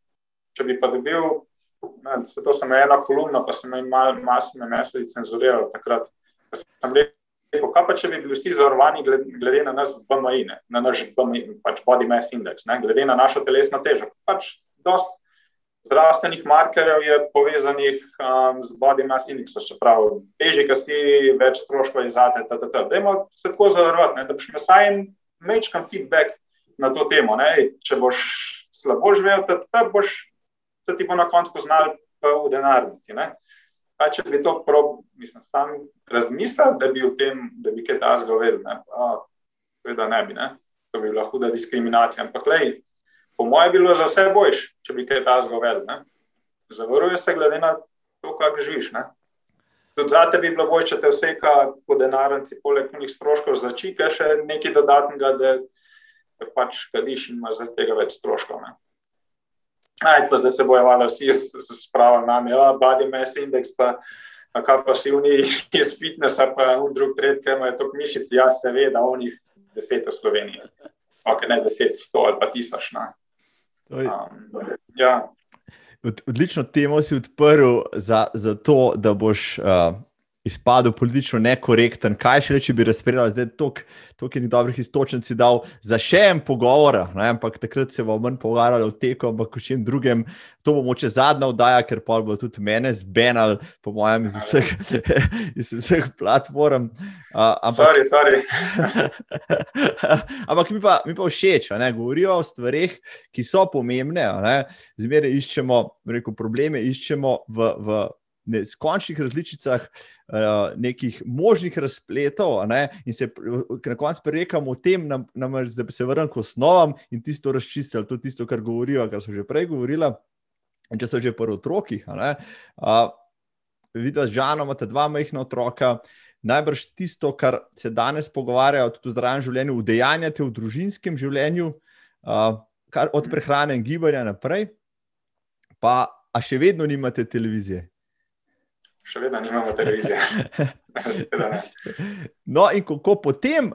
Če bi pa dobil Ne, to sem ena kolumna, pa sem malo mal mesec cenzuriral takrat. Sem rekel, kaj pa če bi bili vsi zavarovani glede, glede na nas BMI, ne? na naš BMI, pač body mass index, ne? glede na našo telesno težo. Pač dost zdravstvenih markerjev je povezanih um, z body mass indexom, se pravi, teži, ki si več stroškov izate, dajmo se tako zavarovati, da boš imel vsaj en mečkan feedback na to temo. Ne? Če boš slabo živel, tad boš se ti bo na koncu poznal v denarnici. Kaj, če bi to prob, mislim, sam razmislil, da bi v tem, da bi kaj tasga vedel, ne? Seveda ne bi, ne? to bi bila huda diskriminacija. Ampak, lej, po mojem, bilo za vse bojiš, če bi kaj tasga vedel. Zavaruje se glede na to, kako živiš. Ne? Tudi za te bi bilo bolje, če te vseka po denarnici, poleg njih stroškov začike, še nekaj dodatnega, da pač kadiš in imaš zaradi tega več stroškov. Ne? Aj, pa zdaj se bojo malo vsi spravili na me, oh, body mass index, pa kaj pa si oni iz fitnesa, pa v drug tret, ker imajo to mišice, ja, seveda, oni deset v Sloveniji. Ok, ne deset, sto ali pa tisoč. Um, ja. Odlično temo si odprl za, za to, da boš uh, izpadel politično nekorekten, kaj še reči, bi razpredal, zdaj toliko je dobrih istočnic dal za še en pogovor, ne, ampak takrat se bomo manj pogovarjali o teku, ampak o čem drugem. To bo moče zadnja oddaja, ker pa bo tudi mene zbenal, po mojem, iz vseh, iz vseh platform. Uh, ampak, sorry, sorry. ampak mi pa, mi pa všeč, ne, govorijo o stvarih, ki so pomembne. Zmeraj iščemo, rekel, probleme, iščemo v. v neskončnih različicah uh, nekih možnih razpletov, ne, in se na koncu prerekamo o tem, nam, nam, da se vrnili k osnovam in tisto razčistili, je tisto, kar govorijo, kar so že prej govorila. Če so že pri otrokih, uh, vidite, z Žanom imate dva majhna otroka. Najbrž tisto, kar se danes pogovarjajo, tudi v zdravem življenju, udejanjate v družinskem življenju, uh, kar od prehrane in gibanja naprej, pa še vedno nimate televizije še vedno nimamo televizije. no, in kako potem,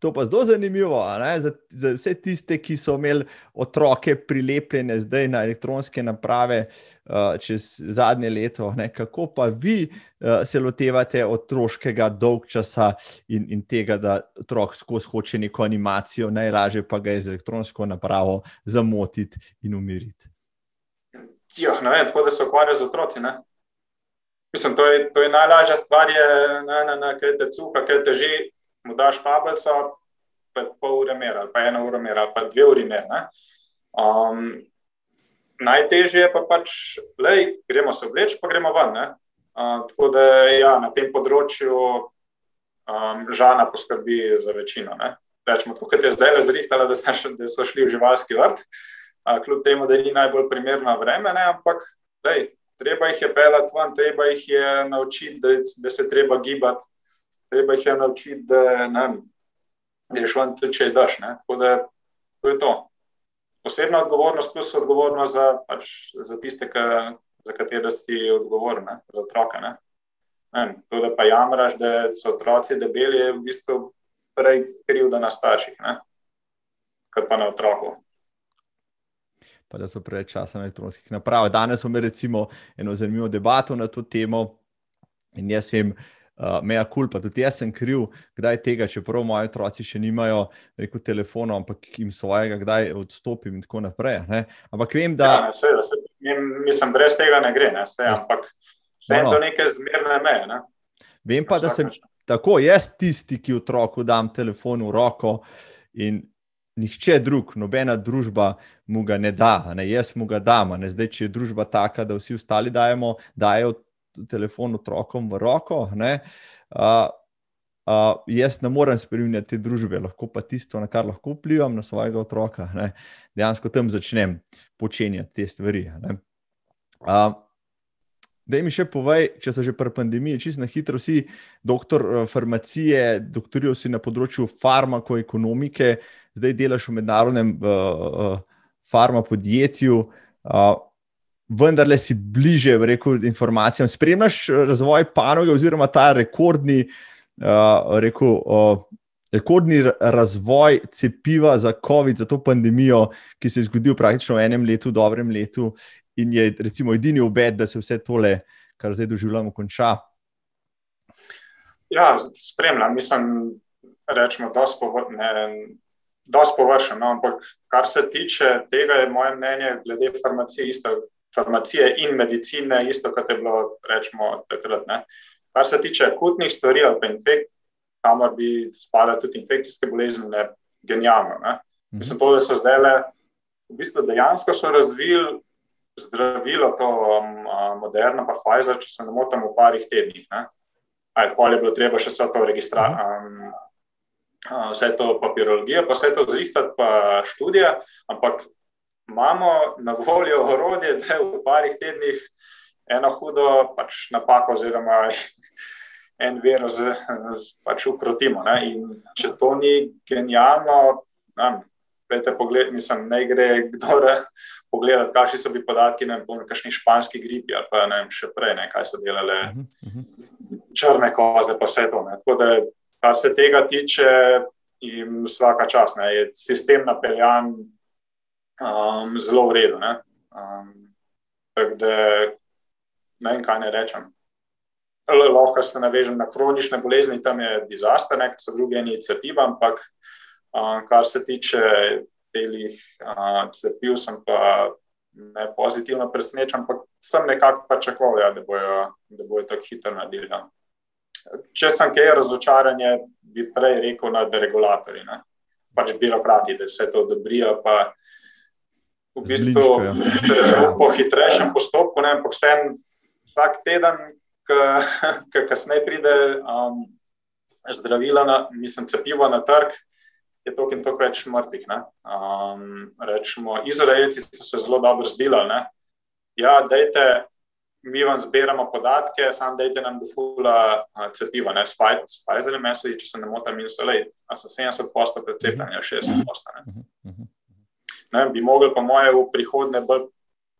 to pa zelo zanimivo, za, za vse tiste, ki so imeli otroke prilepljene zdaj na elektronske naprave uh, čez zadnje leto, ne, kako pa vi uh, se lotevate otroškega dolgčasa in, in tega, da otrok skozi hoče neko animacijo, najlažje pa ga je z elektronsko napravo zamotiti in umiriti. Jo, ne vem, tako da se ukvarjajo z otroci. Ne? Mislim, to je, to je najlažja stvar, da ne, ne, kaj te cuka, kaj te že, mu daš tablico, pa je pol ure mer, ali pa ena ura mer, ali pa dve uri mer. Um, najtežje je pa pač, da gremo se obleč, pa gremo ven. Uh, tako da ja, na tem področju um, žana poskrbi za večino. Ne? Rečemo, tako kot je zdaj razrihtala, da, da so šli v živalski vrt, uh, kljub temu, da ni najbolj primerno vreme, ne? ampak lej, treba jih je pelati ven, treba jih je naučiti, da, da se treba gibati, treba jih je naučiti, da ne greš ven, če je daš. Ne? Tako da to je to. Osebna odgovornost, plus odgovornost za, pač, za tiste, ka, za katere si odgovoren, za otroke. Ne? Ne, to, da pa jamraš, da so otroci debeli, je v bistvu prej krivda na starših, ne? kot pa na otroku pa da so preveč časa na elektronskih napravah. Danes smo imeli recimo eno zanimivo debato na to temo in jaz vem, uh, meja kul, pa tudi jaz sem kriv, kdaj tega, čeprav moji otroci še nimajo reko telefona, ampak jim svojega, kdaj odstopim in tako naprej. Ne? Ampak vem, da. Ja, seveda, se, mislim, brez tega ne gre, ne? Sej, ampak vse je to neke zmerne meje. Ne? Vem pa, da sem tako jaz tisti, ki otroku dam telefon v roko in nihče drug, nobena družba mu ga ne da, ne? jaz mu ga dam. Zdaj, če je družba taka, da vsi ostali dajemo, dajo telefon otrokom v roko. Uh, uh, jaz ne morem spremenjati te družbe, lahko pa tisto, na kar lahko vplivam na svojega otroka, ne? dejansko tam začnem počenjati te stvari. Da mi še povej, če so že pri pandemiji, čisto na hitro, vsi doktor farmacije, doktorijo si na področju farmakoekonomike, zdaj delaš v mednarodnem uh, farma podjetju, uh, vendar le si bliže rekel, informacijam. Spremljaš razvoj panoge oziroma ta rekordni, uh, rekel, uh, rekordni razvoj cepiva za COVID, za to pandemijo, ki se je zgodil praktično v enem letu, dobrem letu, in je recimo edini obet, da se vse tole, kar zdaj doživljamo, konča. Ja, spremljam, mislim, rečemo, da smo dosti površen. No, ampak kar se tiče tega, je moje mnenje glede farmacije, isto, farmacije in medicine, isto kot je bilo rečemo, takrat. Ne. Kar se tiče akutnih stvari ali pa infekcij, kamor bi spadale tudi infekcijske bolezni, je genialno. Ne. Mhm. Mislim, to, da so zdaj le, v bistvu dejansko so razvili. Zdravilo, to um, moderno, pa Pfizer, če se ne motim, v parih tednih. Aj, pol je bilo treba še vse to registrirati, mhm. um, vse to papirologijo, pa vse to zrihtati, pa študije, ampak imamo na voljo orodje, da je v parih tednih eno hudo pač napako, oziroma en virus pač ukrotimo. Ne? In če to ni genialno, Pete, pogled, mislim, ne gre kdo pogledati, kakšni so bili podatki na kakšni španski gripi ali pa ne vem, še prej, ne, kaj so delale uh -huh. črne koze, pa vse to. Ne. Tako da kar se tega tiče, jim vsaka čas ne, je sistem napeljan um, zelo v redu. Um, tako da ne vem, kaj ne rečem. Lahko se navežem na kronične bolezni, tam je dizaster, nek so druge inicijative, ampak um, kar se tiče telih uh, cepiv, sem pa ne pozitivno presenečen, ampak sem nekako pričakoval, ja, da bojo bojo tako hitro naredili. Ja če sem kaj razočaran, bi prej rekel na deregulatorji, ne? pač birokrati, da vse to odobrijo. V bistvu je po hitrejšem postopku, ne, ampak vsem vsak teden, ki kasneje pride um, zdravila, na, mislim, cepivo na trg, je toliko in toliko več mrtvih. Um, rečemo, Izraelci so se zelo dobro zdilali. Ja, dajte mi vam zbiramo podatke, samo dajte nam do fula cepiva, ne s Pfizerjem, meseci, če se ne motim, in so le, a so 70 posto precepljeni, 60 posto. Ne. Ne, bi mogli pa moje v prihodnje bolj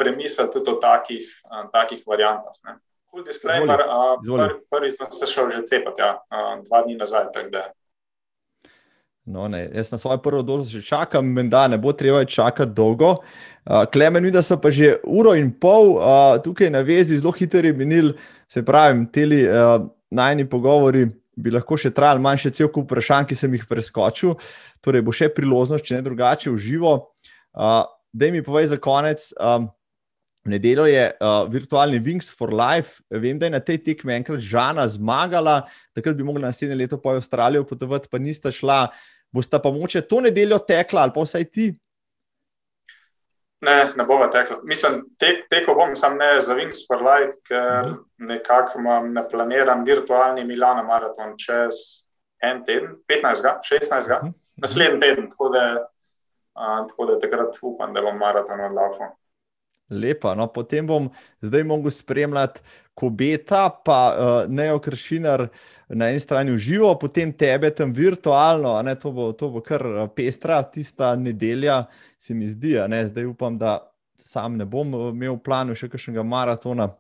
premisliti tudi o takih, takih variantah. Ne. Cool disclaimer, prvi pr sem se šel že cepati, ja, dva dni nazaj. No, Jaz na svojo prvo dozo že čakam, da ne bo treba čakati dolgo. Uh, Klemen, vidim, da so pa že uro in pol uh, tukaj na vezi, zelo hitro je minil, se pravi, ti uh, najni pogovori bi lahko še trajali, manj še cel kup vprašanj, ki sem jih preskočil. Torej, bo še priložnost, če ne drugače, v živo. Uh, da mi povej za konec. Um, V nedeljo je uh, virtualni Wings for Life. Vem, da je na tej tekmi enkrat Žana zmagala, takrat bi mogla naslednje leto po Avstralijo potovati, pa nista šla. Bosta pa moče to nedeljo tekla ali pa vsaj ti? Ne, ne bova tekla. Mislim, tek, teko bom sam ne za Wings for Life, ker uh -huh. nekako imam naplaniran virtualni Milano maraton čez en teden, 15, 16, uh -huh. naslednji teden, tako da, uh, tako da takrat upam, da bom maraton odlafal. Lepa. No, potem bom zdaj mogel spremljati Kobeta, pa uh, Neo Kršinar na eni strani v živo, potem tebe tam virtualno. Ne, to, bo, to bo kar eh, pestra, tista nedelja, se mi zdi. Zdaj upam, da sam ne bom eh, imel v planu še kakšnega maratona.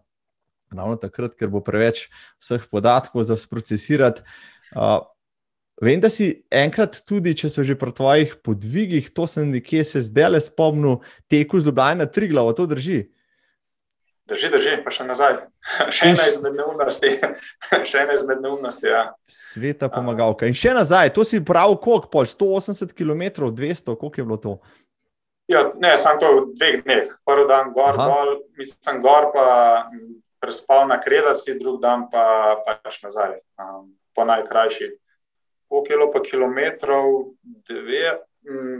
Ravno takrat, ker bo preveč vseh podatkov za procesirati. Uh, Vem, da si enkrat tudi, če so že pri tvojih podvigih, to sem nekje se zdaj le spomnil, teku z Ljubljana tri glavo, to drži. Drži, drži, pa še nazaj. Še ena izmed neumnosti. še ena izmed neumnosti. Ja. Sveta pomagalka. In še nazaj, to si prav, koliko pol, 180 km, 200, koliko je bilo to? Ja, ne, sem to v dveh dneh. Prvi dan gor, dol, mislim, gor pa prespal na kredarci, drugi dan pa pač nazaj, um, po najkrajši koliko je bilo pa kilometrov, deve,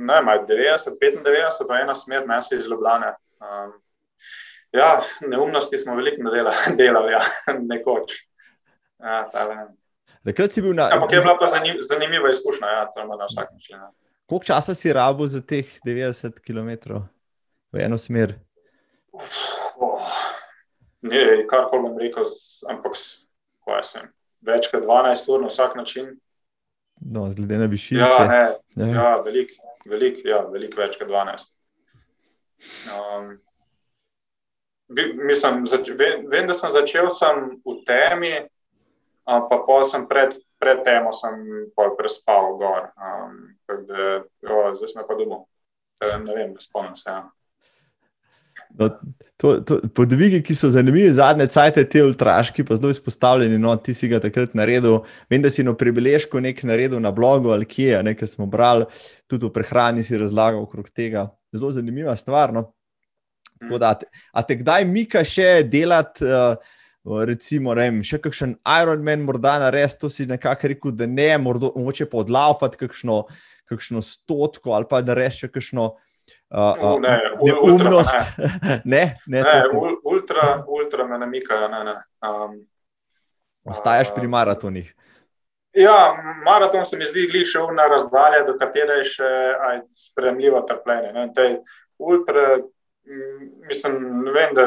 ne, maj, 90, 95, pa ena smer, ne se izlobljane. Um, ja, neumnosti smo veliko delali, delali ja, nekoč. Ja, Takrat si bil na. Ampak je bila pa zanim, zanimiva izkušnja, ja, to ima na vsak način. Ja. Koliko časa si rabo za teh 90 km v eno smer? Uf, oh, ne, kar koli bom rekel, ampak več kot 12 ur na vsak način. No, glede na višino. Ja, ja. ja veliko velik, ja, velik več kot 12. Um, mislim, zač, vem, vem, da sem začel sem v temi, um, pa pol sem pred, pred temo sem prespal gor. Um, da, jo, zdaj sem pa domov. Ne vem, ne spomnim se. Ja. No, to, to, podvigi, ki so zanimivi, zadnje cajtke, te ultraški, pa zelo izpostavljeni. No, ti si ga takrat naredil. Vem, da si na prebeležku nekaj naredil na blogu ali kje, nekaj smo brali, tudi v prehrani si razlagal okrog tega. Zelo zanimiva stvar. No. Da, a te kdaj mika še delati, uh, recimo, vem, še kakšen Ironman, morda na res, to si nekako rekel, da ne, morda, mogoče podlaufati kakšno, kakšno stotko ali pa da res še kakšno. Uh, uh, ne, neumnost. Ne, ne, ne, ne ultra, ultra me namikajo. Ne, ne. Um, Ostajaš pri maratonih. Ja, maraton se mi zdi glišče na razdalje, do katere je še spremljivo trpljenje. Ultra, mislim, vem, da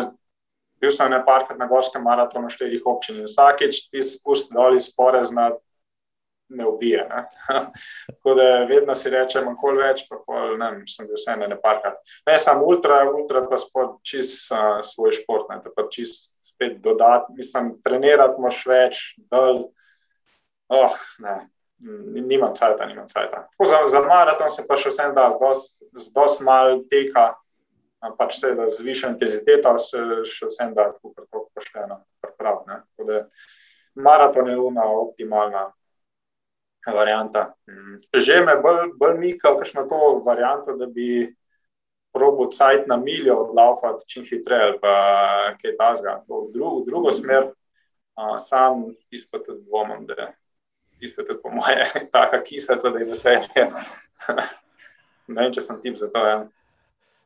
bil sem nekajkrat na gorskem maratonu štirih občin in vsakeč ti spusti dol iz porezna ne ubije. Ne? Tako da vedno si rečem, kako več, pa pol, ne, sem bil vseeno ne parkrat. Ne, sem ultra, ultra pa spod čist uh, svoj šport, ne, pa čist spet dodati, mislim, trenirati moš več, dol, oh, ne. Nimam cajta, nimam cajta. Za, za maraton se pa še vsem da, z dosti mal teka, pač se da z višjo intenziteto, se še vsem da, tako pošteno, prav. Maraton je una optimalna varianta. Mm. Že me bolj, bolj mika, kakšno to varianta, da bi probo cajt na miljo odlaufati čim hitreje, pa kaj tasga. To v drugo, drugo smer, a, sam izpod dvomom, da je to po moje taka kisaca, da je veselje. ne vem, če sem tip za to. Ja.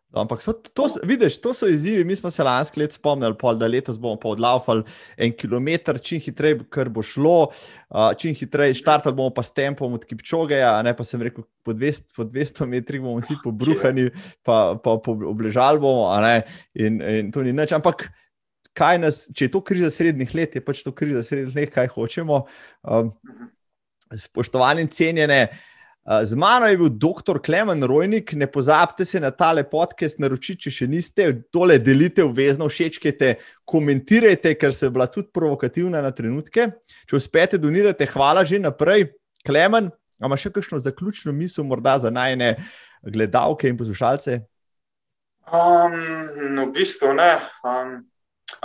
Ampak so, to, vidiš, to so izzivi. Mi smo se lansko leto spomnili, pol, da letos bomo pa odlaufali en kilometr, čim hitreje, kar bo šlo, uh, čim hitreje štartali bomo pa s tempom od Kipčogeja, ne pa sem rekel, po 200, po 200 metrih bomo vsi pobruhani, pa, pa po obležali bomo. In, in to ni nič. Ampak nas, če je to kriza srednjih let, je pač to kriza srednjih let, kaj hočemo. Um, spoštovani in cenjene. Z mano je bil dr. Klemen Rojnik, ne pozabite se na tale podcast naročiti, če še niste, tole delite obvezno, všečkajte, komentirajte, ker se je bila tudi provokativna na trenutke. Če uspete donirati, hvala že naprej. Klemen, ima še kakšno zaključno misel, morda za najne gledalke in poslušalce? Um, no, v bistvu ne. Um,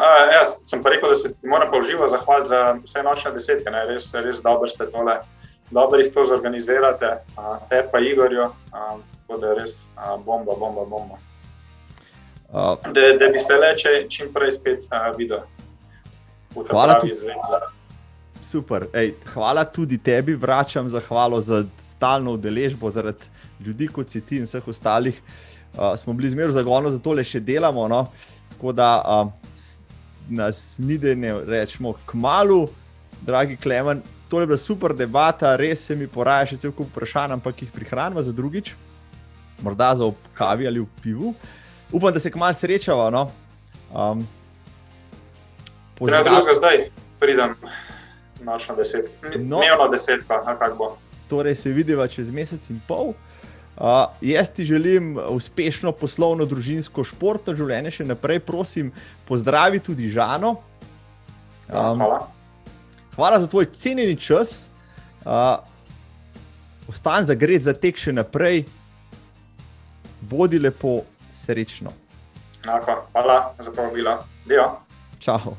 a, jaz sem pa rekel, da se ti moram pa uživo zahvaliti za vse nočne desetke, ne? res, res dobro ste tole dobro jih to zorganizirate, te pa Igorju, tako da je res bomba, bomba, bomba. Da, da bi se le čim prej spet videl. Hvala, Super. Ej, hvala tudi tebi, vračam zahvalo za stalno udeležbo, zaradi ljudi kot si ti in vseh ostalih. Uh, smo bili zmerno zagonjeni, zato le še delamo. No? Tako da uh, nas ni, da ne rečemo, k malu, dragi Klemen, to je bila super debata, res se mi poraja še cel kup vprašanj, ampak jih prihranimo za drugič, morda za kavi ali v pivu. Upam, da se k malu srečava. No? Um, Pozdrav... Drugega zdaj pridem, nočno deset. No. Dnevno deset, pa kako bo. Torej se vidiva čez mesec in pol. Uh, jaz ti želim uspešno poslovno, družinsko, športno življenje, še naprej, prosim, pozdravi tudi Žano. Um, hvala. Hvala za tvoj cenjeni čas. Uh, Ostani za gred, za tek še naprej, bodi lepo, srečno. Enako. Hvala za povabilo. Dio. Čau.